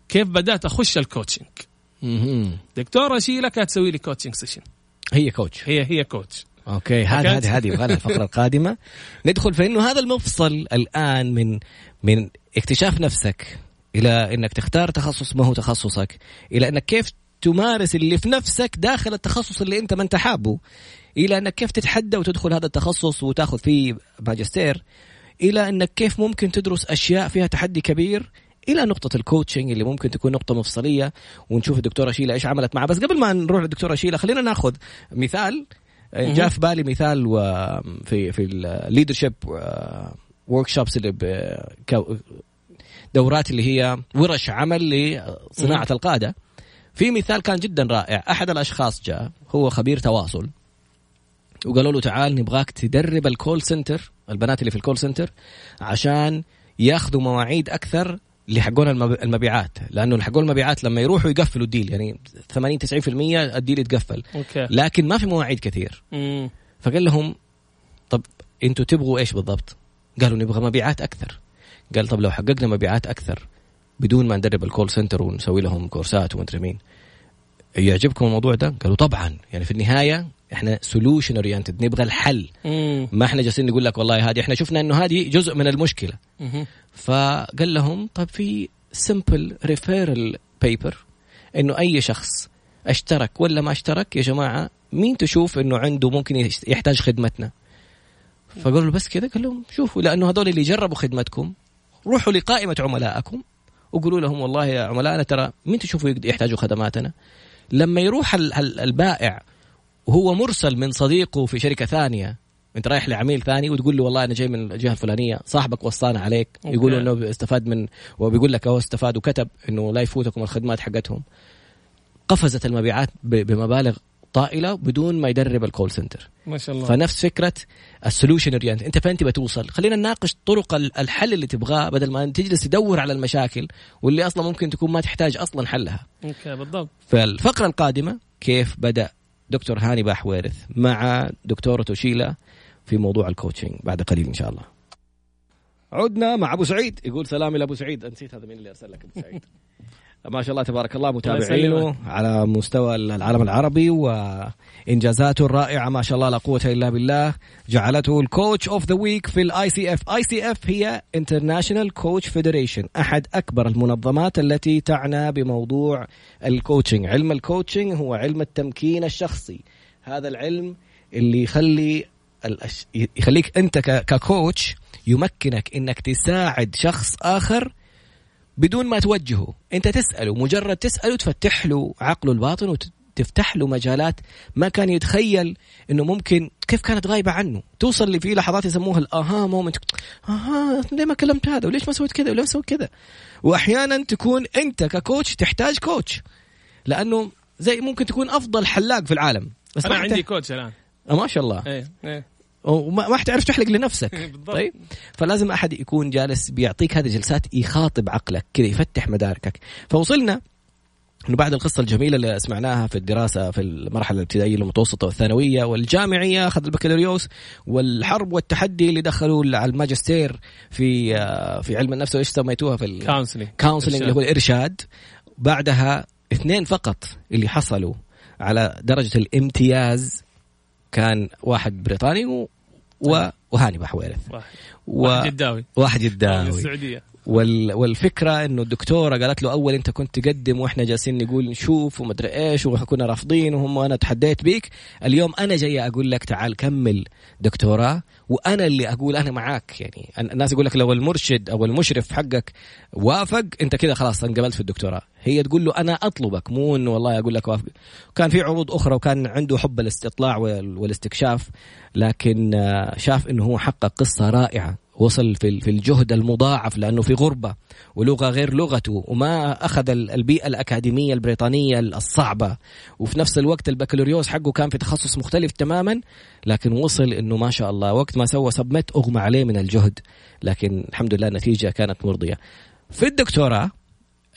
كيف بدأت أخش ال coaching؟ دكتورة شيلة كانت تسوي لي coaching session هي coach هي هي coach okay هذه هذه هذه يبغى الفقرة القادمة. ندخل في انه هذا المفصل الآن من من اكتشاف نفسك إلى إنك تختار تخصص ما هو تخصصك؟ إلى إنك كيف تمارس اللي في نفسك داخل التخصص اللي أنت ما أنت حابه؟ إلى إنك كيف تتحدى وتدخل هذا التخصص وتأخذ فيه ماجستير؟ إلى إنك كيف ممكن تدرس أشياء فيها تحدي كبير؟ إلى نقطة ال coaching اللي ممكن تكون نقطة مفصلية ونشوف الدكتورة شيلة إيش عملت معها. بس قبل ما نروح للدكتورة شيلة خلينا ناخذ مثال جاء في بالي مثال في في ال leadership workshops اللي دورات اللي هي ورش عمل لصناعة القادة. في مثال كان جدا رائع. أحد الأشخاص جاء هو خبير تواصل وقالوا له تعال نبغاك تدرب ال call center البنات اللي في ال call center عشان ياخذوا مواعيد أكثر لحقون المبيعات لأنه حقون المبيعات لما يروحوا يقفلوا ال deal يعني 80 90% ال deal يتقفل okay. لكن ما في مواعيد كثير مم. فقال لهم طب أنتوا تبغوا إيش بالضبط؟ قالوا نبغى مبيعات أكثر قال طب لو حققنا مبيعات أكثر بدون ما ندرب ال call center ونسوي لهم كورسات ومدري مين يعجبكم الموضوع ده؟ قالوا طبعا يعني في النهاية إحنا solution oriented نبغى الحل. مم. ما إحنا جالسين نقول لك والله هذه إحنا شفنا إنه هذه جزء من المشكلة. مم. فقال لهم طيب في simple referral paper إنه أي شخص اشترك ولا ما اشترك يا جماعة مين تشوف إنه عنده ممكن يحتاج خدمتنا؟ فقالوا له بس كذا قال لهم شوفوا لأنه هذول اللي جربوا خدمتكم روحوا لقائمة عملائكم وقولوا لهم والله يا عملائنا ترى مين تشوفوا يحتاجوا خدماتنا؟ لما يروح البائع وهو مرسل من صديقه في شركة ثانية. انت رايح لعميل ثاني وتقول له والله أنا جاي من الجهة الفلانية صاحبك وصانا عليك. أوكي. يقول إنه استفاد من وبيقول لك هو استفاد وكتب إنه لا يفوتكم الخدمات حقتهم. قفزت المبيعات بمبالغ طائلة بدون ما يدرب ال call center ما شاء الله. فنفس فكرة ال solution oriented انت فين تبى توصل؟ خلينا نناقش طرق ال- الحل اللي تبغاه بدل ما تجلس تدور على المشاكل واللي أصلا ممكن تكون ما تحتاج أصلا حلها. okay بالضبط. فالفقرة القادمة كيف بدأ دكتور هاني باحويرث مع دكتورة شيلا في موضوع ال coaching بعد قليل إن شاء الله. عدنا مع أبو سعيد. يقول سلامي لابو سعيد. نسيت هذا مين اللي أرسل لك أبو سعيد. ما شاء الله تبارك الله متابعينه. على مستوى العالم العربي وإنجازاته الرائعة ما شاء الله لا قوة إلا بالله. جعلته ال coach of the week في ال ICF ICF هي International Coach Federation أحد أكبر المنظمات التي تعنى بموضوع ال coaching علم ال coaching هو علم التمكين الشخصي. هذا العلم اللي يخلي الأش... يخليك أنت ك... ك coach يمكنك إنك تساعد شخص آخر بدون ما توجهه. أنت تسأله مجرد تسأله تفتح له عقله الباطن وتفتح له مجالات ما كان يتخيل إنه ممكن كيف كانت غايبة عنه؟ توصل لي في لحظات يسموها ال aha moment أها ليه ما كلمت هذا؟ وليش ما سويت كذا؟ وليه سويت كذا؟ وأحيانا تكون أنت ك coach تحتاج coach لأنه زي ممكن تكون أفضل حلاق في العالم. بس أنا ما عندي coach الآن. ما شاء الله. إيه إيه. وما ما حتعرف تحلق لنفسك. بالضبط. طيب. فلازم أحد يكون جالس بيعطيك هذه الجلسات يخاطب عقلك كذا يفتح مداركك. فوصلنا إنه بعد القصة الجميلة اللي سمعناها في الدراسة في المرحلة الابتدائية المتوسطة والثانوية والجامعية أخذ البكالوريوس والحرب والتحدي اللي دخلوا على الماجستير في آه، في علم النفس وإيش سميتوها في ال- counseling counseling اللي هو الإرشاد. بعدها اثنين فقط اللي حصلوا على درجة الامتياز كان واحد بريطاني و... و... وهاني بحويرث. واحد. و... واحد جداوي. واحد من جداوي. السعودية. وال... والفكرة إنه الدكتورة قالت له أول أنت كنت تقدم وإحنا جالسين نقول نشوف ومدري إيش وكنا رافضين وهم وأنا تحديت بيك. اليوم أنا جاي أقول لك تعال كمل دكتوراه وأنا اللي أقول أنا معاك. يعني الناس يقول لك لو المرشد أو المشرف حقك وافق أنت كذا خلاص انقبلت في الدكتوراه هي تقول له أنا أطلبك مو إنه والله أقول لك وافق. كان في عروض أخرى وكان عنده حب الاستطلاع وال- والاستكشاف لكن شاف إنه هو حقق قصة رائعة. وصل في في الجهد المضاعف لأنه في غربة ولغة غير لغته وما أخذ ال- البيئة الأكاديمية البريطانية الصعبة. وفي نفس الوقت البكالوريوس حقه كان في تخصص مختلف تماما لكن وصل إنه ما شاء الله وقت ما سوى سبمت أغمى عليه من الجهد. لكن الحمد لله النتيجة كانت مرضية. في الدكتوراه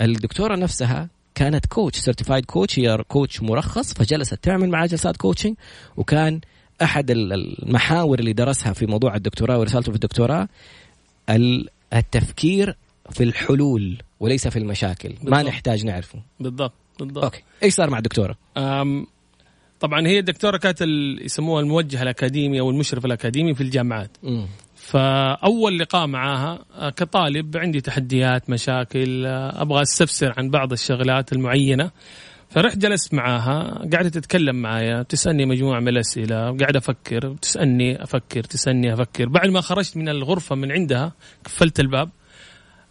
الدكتورة نفسها كانت coach certified coach هي coach مرخص فجلست تعمل معاه جلسات coaching وكان أحد المحاور اللي درسها في موضوع الدكتوراه ورسالته في الدكتوراه التفكير في الحلول وليس في المشاكل. بالضبط. ما نحتاج نعرفه. بالضبط بالضبط. okay. إيش صار مع الدكتورة؟ طبعا هي الدكتورة كانت يسموها الموجه الاكاديمي أو المشرف الاكاديمي في الجامعات. م. فأول لقاء معاها آه، كطالب عندي تحديات مشاكل آه، أبغى أستفسر عن بعض الشغلات المعينة. فرحت جلست معاها قاعدة تتكلم معايا تسألني مجموعة من الأسئلة وقاعد أفكر تسألني أفكر تسألني أفكر. بعد ما خرجت من الغرفة من عندها قفلت الباب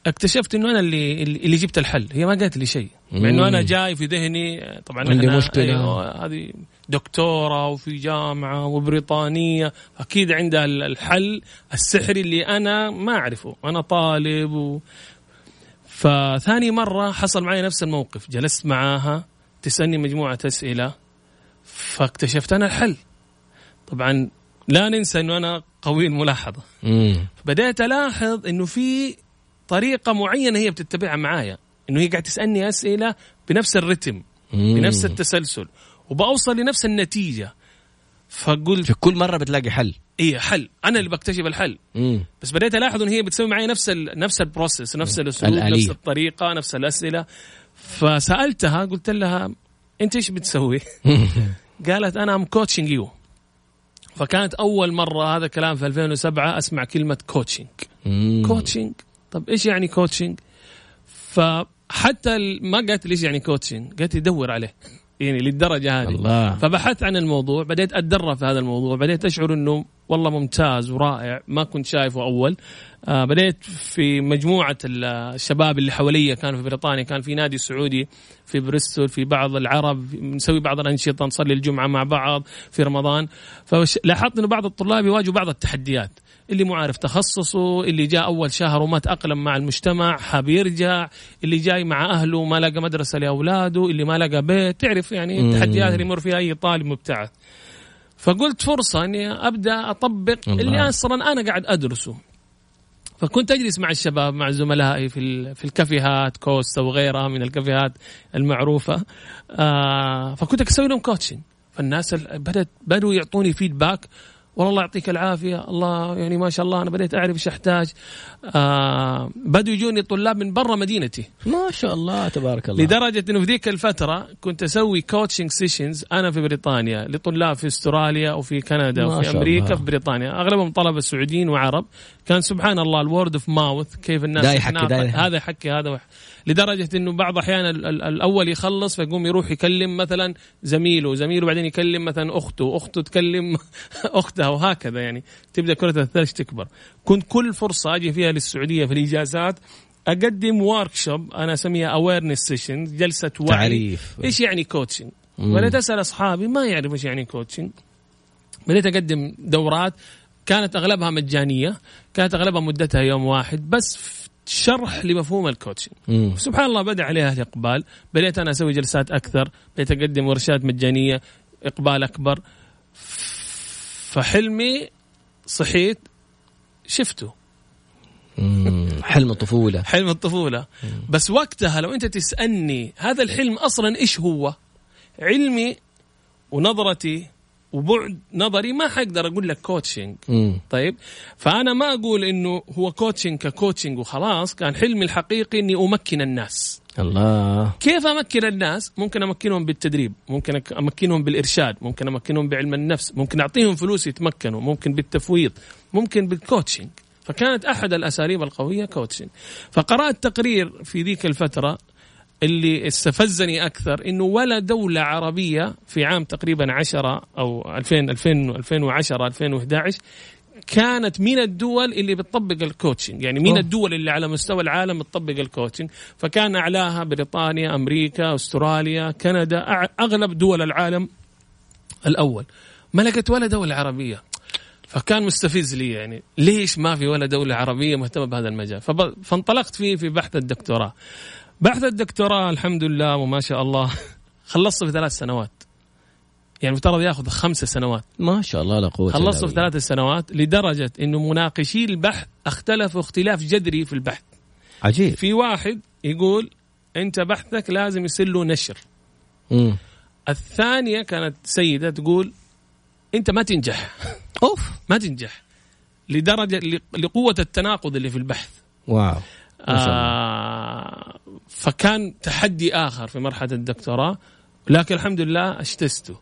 اكتشفت إنه أنا اللي اللي جبت الحل. هي ما قالت لي شيء. مع إنه أنا جاي في ذهني طبعا عندي مشكلة. أيوة هذه دكتورة وفي جامعة وبريطانية أكيد عندها الحل السحري اللي أنا ما أعرفه. أنا طالب و... فثاني مرة حصل معي نفس الموقف. جلست معاها تسألني مجموعة أسئلة فاكتشفت أنا الحل. طبعا لا ننسى إنه أنا قوي الملاحظة. بدأت ألاحظ إنه في طريقة معينة هي بتتبعها معايا إنه هي قاعدة تسألني أسئلة بنفس الرتم بنفس التسلسل وبوصل لنفس النتيجة. فقلت في كل مرة بتلاقي حل. إيه حل. أنا اللي بكتشف الحل. مم. بس بديت ألاحظ ان هي بتسوي معي نفس ال نفس ال process نفس الأسلوب نفس الطريقة نفس الأسئلة. فسألتها قلت لها أنت إيش بتسوي؟ قالت I am coaching you فكانت أول مرة هذا الكلام في 2007 أسمع كلمة coaching coaching طب إيش يعني coaching فحتى ما قالت لي إيش يعني coaching قالت لي دور عليه. يعني للدرجة هذه. الله. فبحثت عن الموضوع بديت أتدرب في هذا الموضوع بديت اشعر إنه والله ممتاز ورائع ما كنت شايفه أول. آه بديت في مجموعة الشباب اللي حواليا كانوا في بريطانيا كان في نادي سعودي في بريستول في بعض العرب نسوي بعض الأنشطة نصلي الجمعة مع بعض في رمضان. فلاحظت إنه بعض الطلاب يواجهوا بعض التحديات اللي مو عارف تخصصه اللي جاء أول شهر وما تأقلم مع المجتمع حاب يرجع اللي جاي مع أهله وما لقى مدرسة لأولاده اللي ما لقى بيت تعرف يعني التحديات اللي يمر فيها أي طالب مبتعث. فقلت فرصة إني أبدأ أطبق الله. اللي أصلا أنا قاعد أدرسه. فكنت أجلس مع الشباب مع زملائي في في الكافيهات كوستا وغيرها من الكافيهات المعروفة. آه فكنت أسوي لهم coaching فالناس بدأت بدوا يعطوني feedback والله الله يعطيك العافية. الله يعني ما شاء الله أنا بديت أعرف إيش أحتاج. آه بدوا يجوني طلاب من برا مدينتي. ما شاء الله تبارك الله. لدرجة إنه في ذيك الفترة كنت أسوي coaching sessions أنا في بريطانيا لطلاب في أستراليا وفي كندا وفي أمريكا الله. في بريطانيا. أغلبهم طلبه سعوديين وعرب. كان سبحان الله ال word of mouth كيف الناس دا يحكي دا يحكي. هذا يحكي هذا وح... لدرجة إنه بعض الاحيان الأول يخلص فيقوم يروح يكلم مثلا زميله زميله بعدين يكلم مثلا أخته واخته تكلم أختها وهكذا يعني تبدأ كرة الثلج تكبر. كنت كل فرصة أجي فيها للسعودية في الإجازات أقدم workshop أنا أسميها awareness session جلسة وعي. تعريف. إيش يعني coaching بديت أسأل أصحابي ما يعرف إيش يعني coaching بديت أقدم دورات كانت أغلبها مجانية كانت أغلبها مدتها يوم واحد بس شرح لمفهوم الكوتشنج سبحان الله بدأ عليها الاقبال بديت أنا أسوي جلسات أكثر. بديت أقدم ورشات مجانية إقبال أكبر. فحلمي صحيت شفته. حلم الطفولة. حلم الطفولة. بس وقتها لو أنت تسألني هذا الحلم أصلا إيش هو؟ علمي ونظرتي وبعد نظري ما حقدر أقول لك coaching طيب؟ فأنا ما أقول إنه هو coaching ك coaching وخلاص كان حلمي الحقيقي إني أمكن الناس. الله. كيف أمكن الناس؟ ممكن أمكنهم بالتدريب ممكن أمكنهم بالإرشاد ممكن أمكنهم بعلم النفس ممكن أعطيهم فلوس يتمكنوا ممكن بالتفويض ممكن بال coaching فكانت أحد الأساليب القوية coaching فقرأت تقرير في ذيك الفترة اللي استفزني أكثر إنه ولا دولة عربية في عام تقريبا 10 أو 2000 2000 2010 2011 كانت من الدول اللي بتطبق ال coaching يعني من أوه. الدول اللي على مستوى العالم بتطبق ال coaching فكان أعلاها بريطانيا أمريكا أستراليا كندا أغلب دول العالم الأول. ما لقيت ولا دولة عربية. فكان مستفز لي يعني ليش ما في ولا دولة عربية مهتمة بهذا المجال؟ فانطلقت فيه في بحث الدكتوراه. بحث الدكتوراه الحمد لله وما شاء الله. خلصته في ثلاث سنوات. يعني مفترض ياخذ خمس سنوات. ما شاء الله لا قوة خلصته في ثلاث سنوات لدرجة إنه مناقشي البحث اختلفوا اختلاف جذري في البحث. عجيب. في واحد يقول أنت بحثك لازم يصير له نشر. مم. الثانية كانت سيدة تقول أنت ما تنجح. أوف. ما تنجح. لدرجة لقوة التناقض اللي في البحث. wow. آه فكان تحدي آخر في مرحلة الدكتوراه لكن الحمد لله اجتزته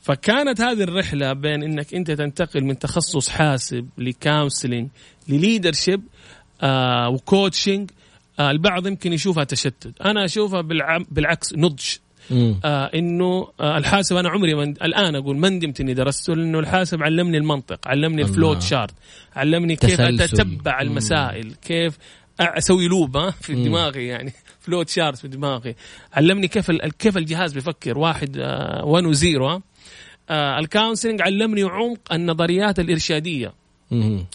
فكانت هذه الرحلة بين إنك أنت تنتقل من تخصص حاسب ل counseling لل leadership آه و coaching آه البعض يمكن يشوفها تشتت أنا أشوفها بالع- بالعكس نضج. آه إنه آه الحاسب أنا عمري من الآن أقول ما ندمت إني درسته لأنه الحاسب علمني المنطق علمني. ال flowchart علمني كيف تسلسل. أتتبع مم. المسائل كيف أسوي loop ها في مم. دماغي يعني flowchart في دماغي. علمني كيف كيف الجهاز بيفكر. واحد 1 و zero ها آه. ال counseling علمني عمق النظريات الإرشادية.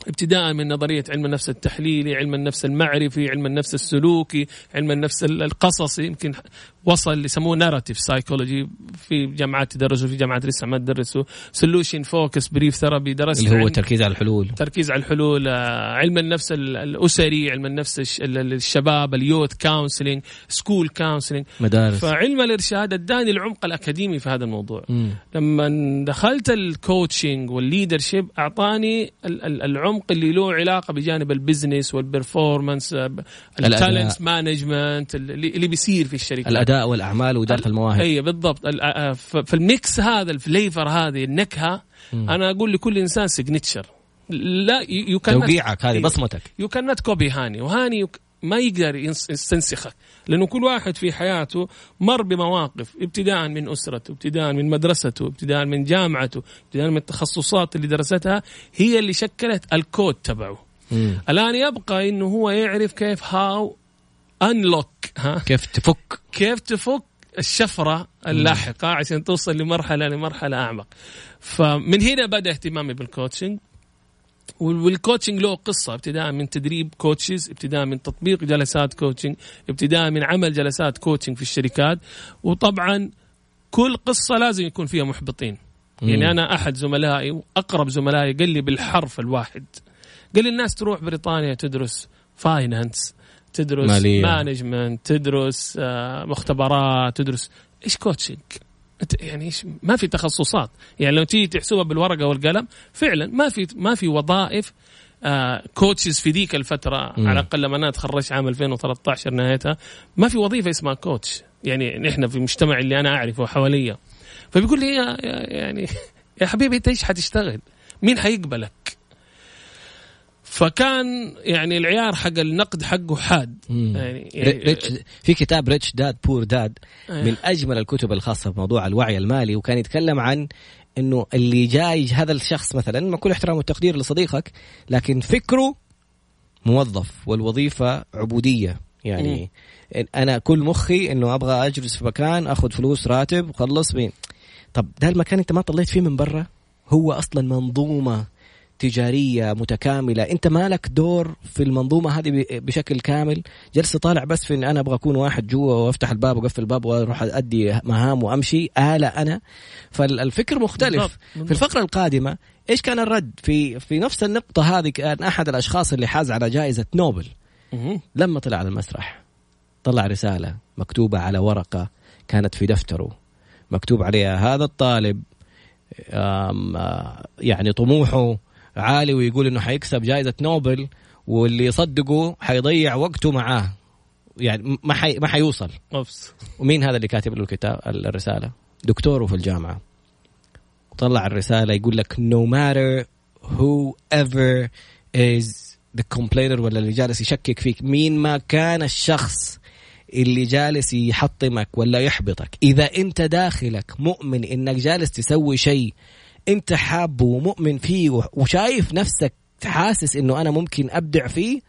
ابتداء من نظرية علم النفس التحليلي، علم النفس المعرفي، علم النفس السلوكي، علم النفس ال- القصصي يمكن وصل يسموه narrative psychology في جامعات تدرسوا في جامعات لسه ما تدرسوا، solution focus brief therapy درست اللي هو التركيز على الحلول. تركيز على الحلول آه، علم النفس ال- الأسري علم النفس الش- ال- ال- الشباب ال youth counseling school counseling مدارس. فعلم الإرشاد أداني العمق الأكاديمي في هذا الموضوع. مم. لما دخلت ال coaching وال leadership أعطاني ال- ال- العمق اللي له علاقة بجانب ال business وال performance ال talent management اللي اللي بيصير في الشركات الأداء والأعمال وإدارة المواهب. اي بالضبط. ال- آه، ف- فال mix هذا ال flavor هذه النكهة مم. أنا أقول لكل إنسان signature لا you can توقيعك هذه بصمتك. يو كان نوت كوبي هاني. وهاني ما يقدر يستنسخك. لأنه كل واحد في حياته مر بمواقف ابتداء من أسرته ابتداء من مدرسته ابتداء من جامعته ابتداء من التخصصات اللي درستها هي اللي شكلت الكود تبعه. الآن يبقى إنه هو يعرف كيف how unlock ها. كيف تفك؟ كيف تفك الشفرة اللاحقة عشان توصل لمرحلة لمرحلة أعمق. فمن هنا بدأ اهتمامي بال coaching وال- وال coaching له قصة ابتداء من تدريب coaches ابتداء من تطبيق جلسات coaching ابتداء من عمل جلسات coaching في الشركات. وطبعا كل قصة لازم يكون فيها محبطين. يعني أنا أحد زملائي وأقرب زملائي قال لي بالحرف الواحد. قال لي الناس تروح بريطانيا تدرس finance تدرس مالية. management تدرس آه، مختبرات تدرس إيش coaching يعني إيش ما في تخصصات يعني لو تيجي تحسبها بالورقة والقلم فعلا ما في ما في وظائف آه coaches في ذيك الفترة مم. على الأقل لما أنا تخرجت عام 2013 نهايتها ما في وظيفة اسمها coach يعني نحن في المجتمع اللي أنا أعرفه حواليا فبيقول لي يا يا- يعني يا حبيبي أنت إيش حتشتغل؟ مين حيقبلك؟ فكان يعني العيار حق النقد حقه حاد. مم. يعني, ريتش في كتاب ريتش داد بور داد آه. من أجمل الكتب الخاصة بموضوع الوعي المالي وكان يتكلم عن إنه اللي جاي هذا الشخص مثلا مع كل احترام والتقدير لصديقك لكن فكره موظف والوظيفة عبودية. يعني أنا كل مخي إنه أبغى أجلس في مكان آخذ فلوس راتب وخلص بين. طب ده المكان أنت ما طليت فيه من برا؟ هو أصلا منظومة. تجارية متكاملة. أنت مالك دور في المنظومة هذه بشكل كامل؟ جلس طالع بس في إن أنا أبغى أكون واحد جوا وأفتح الباب وأقفل الباب وأروح أدي مهام وأمشي آلة أنا. فالفكر مختلف. بالضبط، في بالضبط. الفقرة القادمة إيش كان الرد؟ في في نفس النقطة هذه كان أحد الأشخاص اللي حاز على جائزة نوبل. لما طلع على المسرح طلع رسالة مكتوبة على ورقة كانت في دفتره مكتوب عليها هذا الطالب يعني طموحه عالي ويقول إنه حيكسب جائزة نوبل واللي يصدقه حيضيع وقته معاه. يعني ما حي ما حيوصل. أوبس. ومين هذا اللي كاتب له الكتاب الرسالة؟ دكتوره في الجامعة. طلع الرسالة يقول لك no matter whoever is the complainer ولا اللي جالس يشكك فيك مين ما كان الشخص اللي جالس يحطمك ولا يحبطك إذا أنت داخلك مؤمن إنك جالس تسوي شيء أنت حابه ومؤمن فيه وشايف نفسك حاسس إنه أنا ممكن أبدع فيه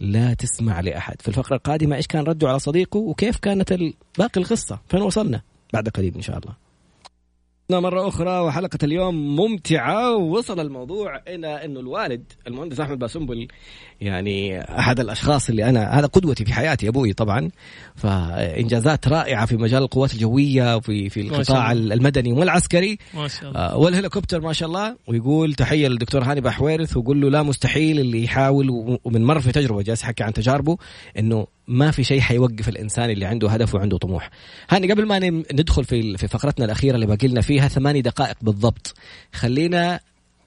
لا تسمع لأحد. في الفقرة القادمة إيش كان رده على صديقه وكيف كانت باقي القصة فين وصلنا؟ بعد قليل إن شاء الله. مرة أخرى وحلقة اليوم ممتعة. ووصل الموضوع إلى أنه الوالد المهندس أحمد باسنبل يعني أحد الأشخاص اللي أنا هذا قدوتي في حياتي أبوي طبعا. فإنجازات رائعة في مجال القوات الجوية وفي في القطاع. المدني والعسكري. ما شاء الله. آه، والهليكوبتر ما شاء الله. ويقول تحية للدكتور هاني بحويرث ويقول له لا مستحيل اللي يحاول ومن مر في تجربة جالس يحكي عن تجاربه إنه ما في شيء حيوقف الإنسان اللي عنده هدف وعنده طموح. هاني قبل ما ندخل في في فقرتنا الأخيرة اللي باقي لنا فيها ثماني دقائق بالضبط. خلينا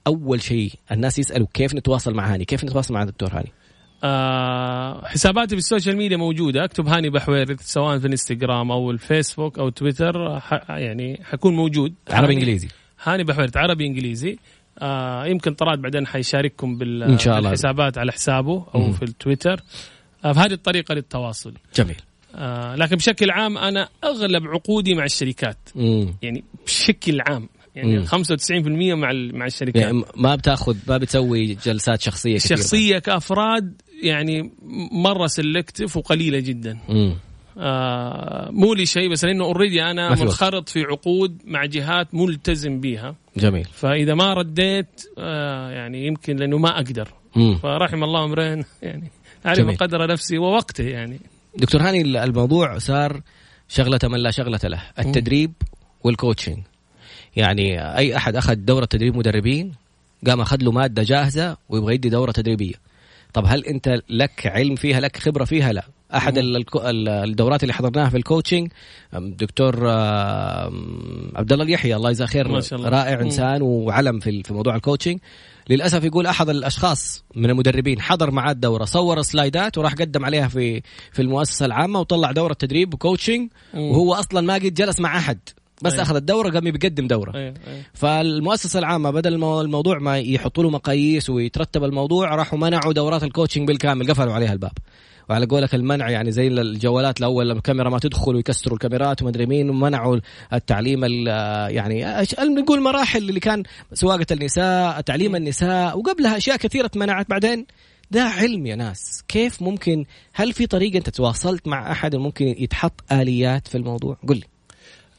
أول شيء الناس يسألوا كيف نتواصل مع هاني؟ كيف نتواصل مع الدكتور هاني؟ آه حساباتي في ال social media موجودة. أكتب هاني بحوير سواء في الإنستغرام أو الفيسبوك أو تويتر يعني حكون موجود. عربي إنجليزي. هاني بحوير عربي إنجليزي. آه يمكن طراد بعدين حيشارككم بال إن شاء الله. بالحسابات على حسابه أو مم. في التويتر. آه بهذه الطريقة للتواصل. جميل. آه لكن بشكل عام أنا أغلب عقودي مع الشركات. مم. يعني بشكل عام. يعني مم. 95% مع مع الشركات. يعني ما بتأخذ ما بتسوي جلسات شخصية كثير شخصية كأفراد يعني مرة سلكتف وقليلة جدا. مم. آه مو لي شيء بس لأنه اوريدي أنا منخرط في عقود مع جهات ملتزم بها جميل. فإذا ما رديت آه يعني يمكن لأنه ما أقدر. مم. فرحم الله امرئ يعني عرف قدر نفسي ووقته يعني. دكتور هاني الموضوع صار شغلة من لا شغلة له التدريب وال coaching يعني أي أحد أخذ دورة تدريب مدربين قام أخذ له مادة جاهزة ويبغى يدي دورة تدريبية. طب هل أنت لك علم فيها لك خبرة فيها؟ لا. أحد الدورات اللي حضرناها في ال coaching دكتور عبد الله اليحيى الله يجزاه خير رائع إنسان وعلم في في موضوع ال coaching للأسف يقول أحد الأشخاص من المدربين حضر معاه الدورة صور سلايدات وراح قدم عليها في في المؤسسة العامة وطلع دورة تدريب و coaching وهو أصلا ما قد جلس مع أحد بس أيه. أخذ الدورة قام بيقدم دورة أيه. أيه. فالمؤسسة العامة بدل الموضوع ما يحطوا له مقاييس ويترتب الموضوع راحوا منعوا دورات ال coaching بالكامل قفلوا عليها الباب وعلى قولك المنع يعني زي الجوالات الأول لما الكاميرا ما تدخل ويكسروا الكاميرات وما أدري مين ومنعوا التعليم يعني نقول مراحل اللي كان سواقة النساء تعليم النساء وقبلها أشياء كثيرة اتمنعت. بعدين ده علم يا ناس. كيف ممكن هل في طريقة أنت تواصلت مع أحد ممكن يتحط آليات في الموضوع؟ قل لي.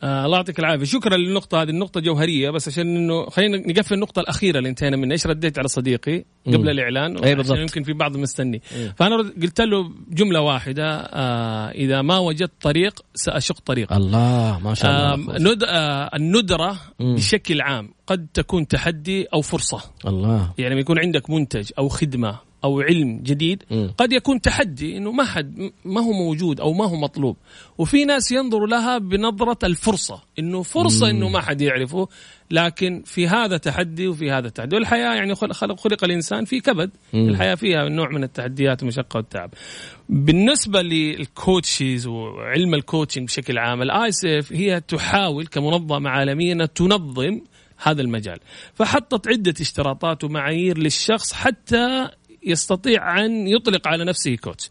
آه الله يعطيك العافية. شكرا للنقطة هذه. النقطة جوهرية بس عشان إنه خلينا نقفل النقطة الأخيرة اللي انتهينا منها. إيش رديت على صديقي قبل مم. الإعلان؟ اي بالضبط. يمكن في بعض مستني. مم. فأنا قلت له جملة واحدة آه إذا ما وجدت طريق سأشق طريق. الله ما شاء الله. آه ند آه الندرة مم. بشكل عام قد تكون تحدي أو فرصة. الله. يعني يكون عندك منتج أو خدمة أو علم جديد م. قد يكون تحدي إنه ما حد ما هو موجود أو ما هو مطلوب وفي ناس ينظروا لها بنظرة الفرصة إنه فرصة م. إنه ما حد يعرفه لكن في هذا تحدي وفي هذا تحدي والحياة يعني خلق خلق الإنسان في كبد م. الحياة فيها نوع من التحديات والمشقه والتعب بالنسبة لل coaches وعلم ال coaching بشكل عام ال I هي تحاول كمنظمة عالمية تنظم هذا المجال فحطت عدة اشتراطات ومعايير للشخص حتى يستطيع أن يطلق على نفسه coach.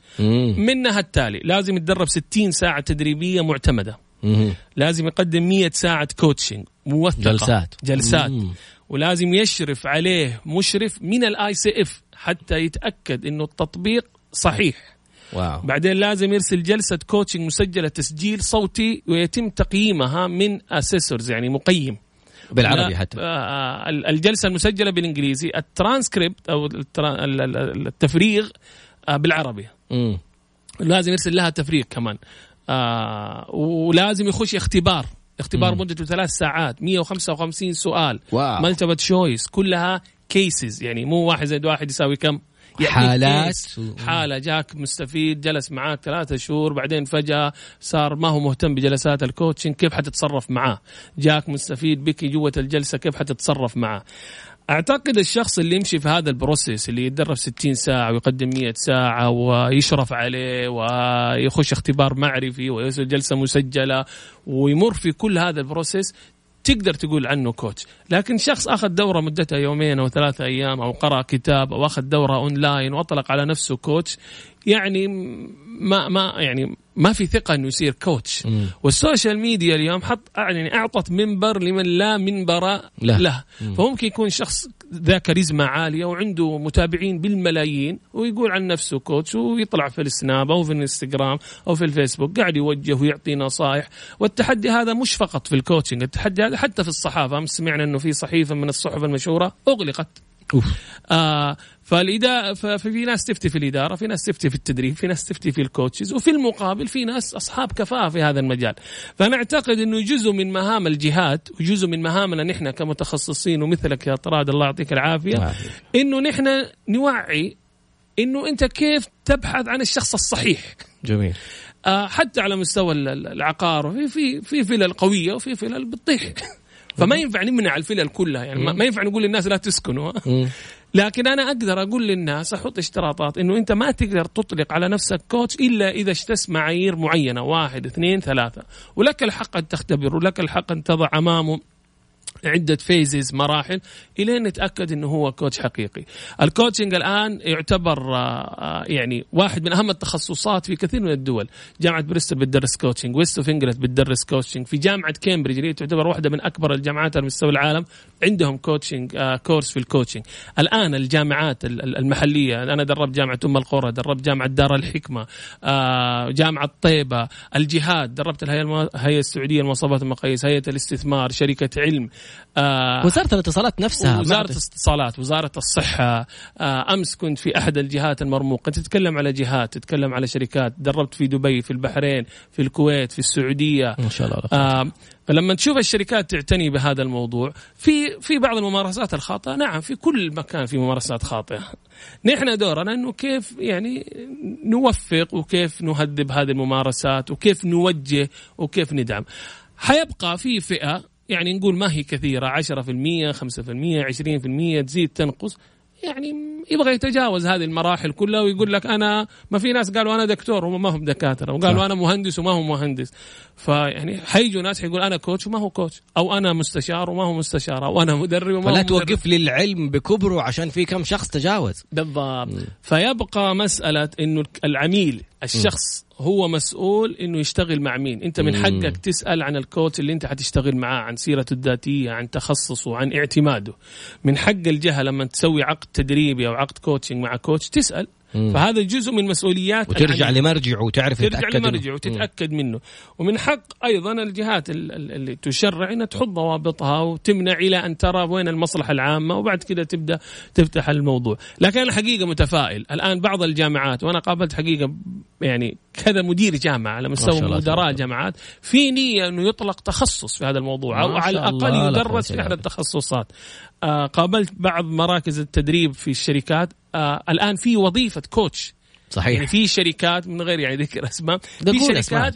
منها التالي لازم يتدرب 60 ساعة تدريبية معتمدة. مم. لازم يقدم 100 ساعة coaching موثقة. جلسات. جلسات. مم. ولازم يشرف عليه مشرف من ال ICF حتى يتأكد إنه التطبيق صحيح. wow. بعدين لازم يرسل جلسة coaching مسجلة تسجيل صوتي ويتم تقييمها من assessors يعني مقيم. بالعربي حتى. آه، آه، الجلسة المسجلة بالإنجليزي الترانسكريبت أو التفريغ آه، بالعربي. م. لازم يرسل لها تفريغ كمان. ولازم يخش اختبار. اختبار مدته ثلاث ساعات 155 سؤال. multiple choice كلها cases يعني مو واحد زائد واحد يساوي كم؟ حالات حالة جاك مستفيد جلس معاك ثلاثة شهور بعدين فجأة صار ما هو مهتم بجلسات ال coaching كيف حتتصرف معاه؟ جاك مستفيد بك جوة الجلسة كيف حتتصرف معاه؟ أعتقد الشخص اللي يمشي في هذا ال process اللي يتدرب 60 ساعة ويقدم 100 ساعة ويشرف عليه ويخش اختبار معرفي ويسوي جلسة مسجلة ويمر في كل هذا ال process تقدر تقول عنه coach لكن شخص أخذ دورة مدتها يومين أو ثلاثة أيام أو قرأ كتاب أو أخذ دورة أونلاين وأطلق على نفسه coach يعني ما ما يعني ما في ثقة إنه يصير coach مم. وال social media اليوم حط يعني أعطت منبر لمن لا منبر له, له. فممكن يكون شخص ذا كاريزما عالية وعنده متابعين بالملايين ويقول عن نفسه coach ويطلع في السناب أو في الانستغرام أو في الفيسبوك قاعد يوجه ويعطي نصائح والتحدي هذا مش فقط في ال coaching التحدي هذا حتى في الصحافة أمس سمعنا إنه في صحيفة من الصحف المشهورة أغلقت. آه فالإدارة ففي ناس تفتي في الإدارة في ناس تفتي في التدريب في ناس تفتي في الكوتشز وفي المقابل في ناس أصحاب كفاءة في هذا المجال. فنعتقد أنه جزء من مهام الجهات وجزء من مهامنا نحن كمتخصصين ومثلك يا طراد الله يعطيك العافية أنه نحن نوعي إنه أنت كيف تبحث عن الشخص الصحيح. جميل. آه حتى على مستوى العقار في في في فلل قوية وفي فلل بتطيح. فما ينفع نمنع الفلل كلها يعني ما ينفع نقول للناس لا تسكنوا. لكن أنا أقدر أقول للناس أحط اشتراطات إنه أنت ما تقدر تطلق على نفسك coach إلا إذا اجتزت معايير معينة واحد اثنين ثلاثة. ولك الحق أن تختبر ولك الحق أن تضع أمامه. عدة phases مراحل إلين نتأكد إنه هو coach حقيقي. ال coaching الآن يعتبر آه، يعني واحد من أهم التخصصات في كثير من الدول، جامعة بريستول بتدرس coaching، West of England بتدرس coaching، في جامعة كامبريدج اللي تعتبر واحدة من أكبر الجامعات على مستوى العالم عندهم coaching آه course في ال coaching. الآن الجامعات المحلية أنا دربت جامعة أم القرى، دربت جامعة دار الحكمة، آه جامعة طيبة، الجهات، دربت الهيئة السعودية لمواصفات المقاييس، هيئة الاستثمار، شركة علم، آه وزارة الاتصالات نفسها. وزارة الاتصالات وزارة الصحة آه أمس كنت في أحد الجهات المرموقة. تتكلم على جهات تتكلم على شركات. دربت في دبي في البحرين في الكويت في السعودية. ما شاء الله آه فلما تشوف الشركات تعتني بهذا الموضوع في في بعض الممارسات الخاطئة. نعم في كل مكان في ممارسات خاطئة. نحن دورنا إنه كيف يعني نوفق وكيف نهذب هذه الممارسات وكيف نوجه وكيف ندعم. حيبقى في فئة يعني نقول ما هي كثيرة 10% 5% 20% تزيد تنقص. يعني يبغى يتجاوز هذه المراحل كلها ويقول لك أنا ما في ناس قالوا أنا دكتور وما هم دكاترة وقالوا صح. أنا مهندس وما هو مهندس. فيعني حيجوا ناس حيقول أنا coach وما هو coach أو أنا مستشار وما هو مستشار أو أنا مدرب وما فلا هو توقف لي العلم بكبره عشان في كم شخص تجاوز. بالضبط. فيبقى مسألة إنه العميل الشخص هو مسؤول إنه يشتغل مع مين؟ أنت من حقك تسأل عن ال coach اللي أنت حتشتغل معاه عن سيرته الذاتية عن تخصصه عن اعتماده. من حق الجهة لما تسوي عقد تدريبي أو عقد coaching مع coach تسأل. مم. فهذا جزء من مسؤوليات وترجع لمرجع وتعرف ترجع لمرجع وتتأكد. منه. ومن حق أيضا الجهات اللي تشرع إنها تحط ضوابطها وتمنع إلى أن ترى وين المصلحة العامة وبعد كذا تبدأ تفتح الموضوع. لكن أنا حقيقه متفائل. الآن بعض الجامعات وأنا قابلت حقيقة يعني كذا مدير جامعة على مستوى مدراء جامعات في نية إنه يطلق تخصص في هذا الموضوع أو على الأقل يدرس في احد التخصصات. آه قابلت بعض مراكز التدريب في الشركات. آه الآن في وظيفة كوتش صحيح. يعني في شركات من غير يعني ذكر أسماء. في شركات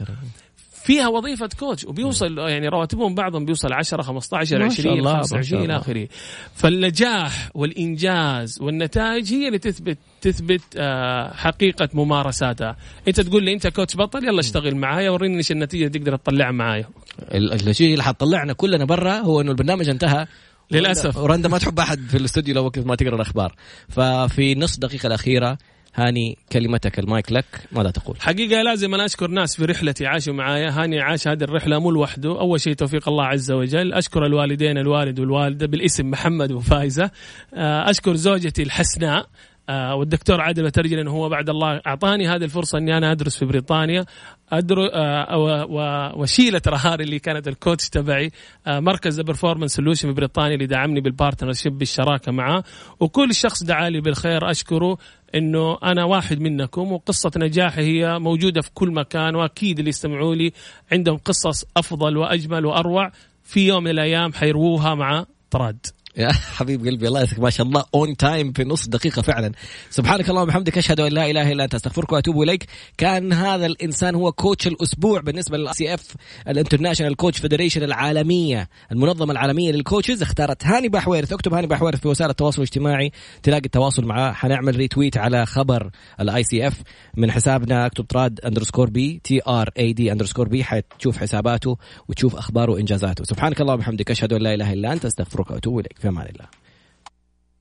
فيها وظيفة كوتش وبيوصل يعني رواتبهم بعضهم بيوصل 10 15 20 25 إلى اخره فالنجاح والإنجاز والنتائج هي اللي تثبت تثبت آه حقيقة ممارساتها. أنت تقول لي أنت كوتش بطل يلا اشتغل معايا وريني إيش النتيجة تقدر تطلعها معايا. الشيء اللي حتطلعنا كلنا برا هو إنه البرنامج انتهى. للأسف. ورندا ما تحب أحد في الاستوديو لو وقت ما تقرأ الأخبار. ففي نص دقيقة الأخيرة هاني كلمتك المايك لك ماذا تقول؟ حقيقة لازم أنا أشكر ناس في رحلتي عاشوا معايا. هاني عاش هذه الرحلة مو لوحده. أول شيء توفيق الله عز وجل. أشكر الوالدين الوالد والوالدة بالاسم محمد وفايزة. آه، أشكر زوجتي الحسناء آه والدكتور عادل وترجل انه هو بعد الله أعطاني هذه الفرصة إني أنا أدرس في بريطانيا. أدر... آه وشيلة رهاري اللي كانت ال coach تبعي آه مركز Performance Solution في بريطانيا اللي دعمني بال partnership بالشراكة معه وكل شخص دعا لي بالخير أشكره إنه أنا واحد منكم وقصة نجاحي هي موجودة في كل مكان وأكيد اللي يستمعوا لي عندهم قصص أفضل وأجمل وأروع في يوم من الأيام حيرووها مع طراد يا حبيب قلبي الله يسعدك ما شاء الله on time في نص دقيقة فعلا. سبحانك اللهم وبحمدك أشهد أن لا إله إلا أنت أستغفرك وأتوب إليك. كان هذا الإنسان هو coach الأسبوع بالنسبة لل ICF ال International Coach Federation العالمية المنظمة العالمية لل coaches اختارت هاني باحويرث اكتب هاني باحويرث في وسائل التواصل الاجتماعي. تلاقي التواصل معاه حنعمل retweet على خبر ال ICF من حسابنا. اكتب طراد underscore B T R A D underscore B حتشوف حساباته وتشوف أخباره وإنجازاته. سبحانك اللهم وبحمدك أشهد أن لا إله إلا أنت أستغفرك وأتوب إليك. في أمان الله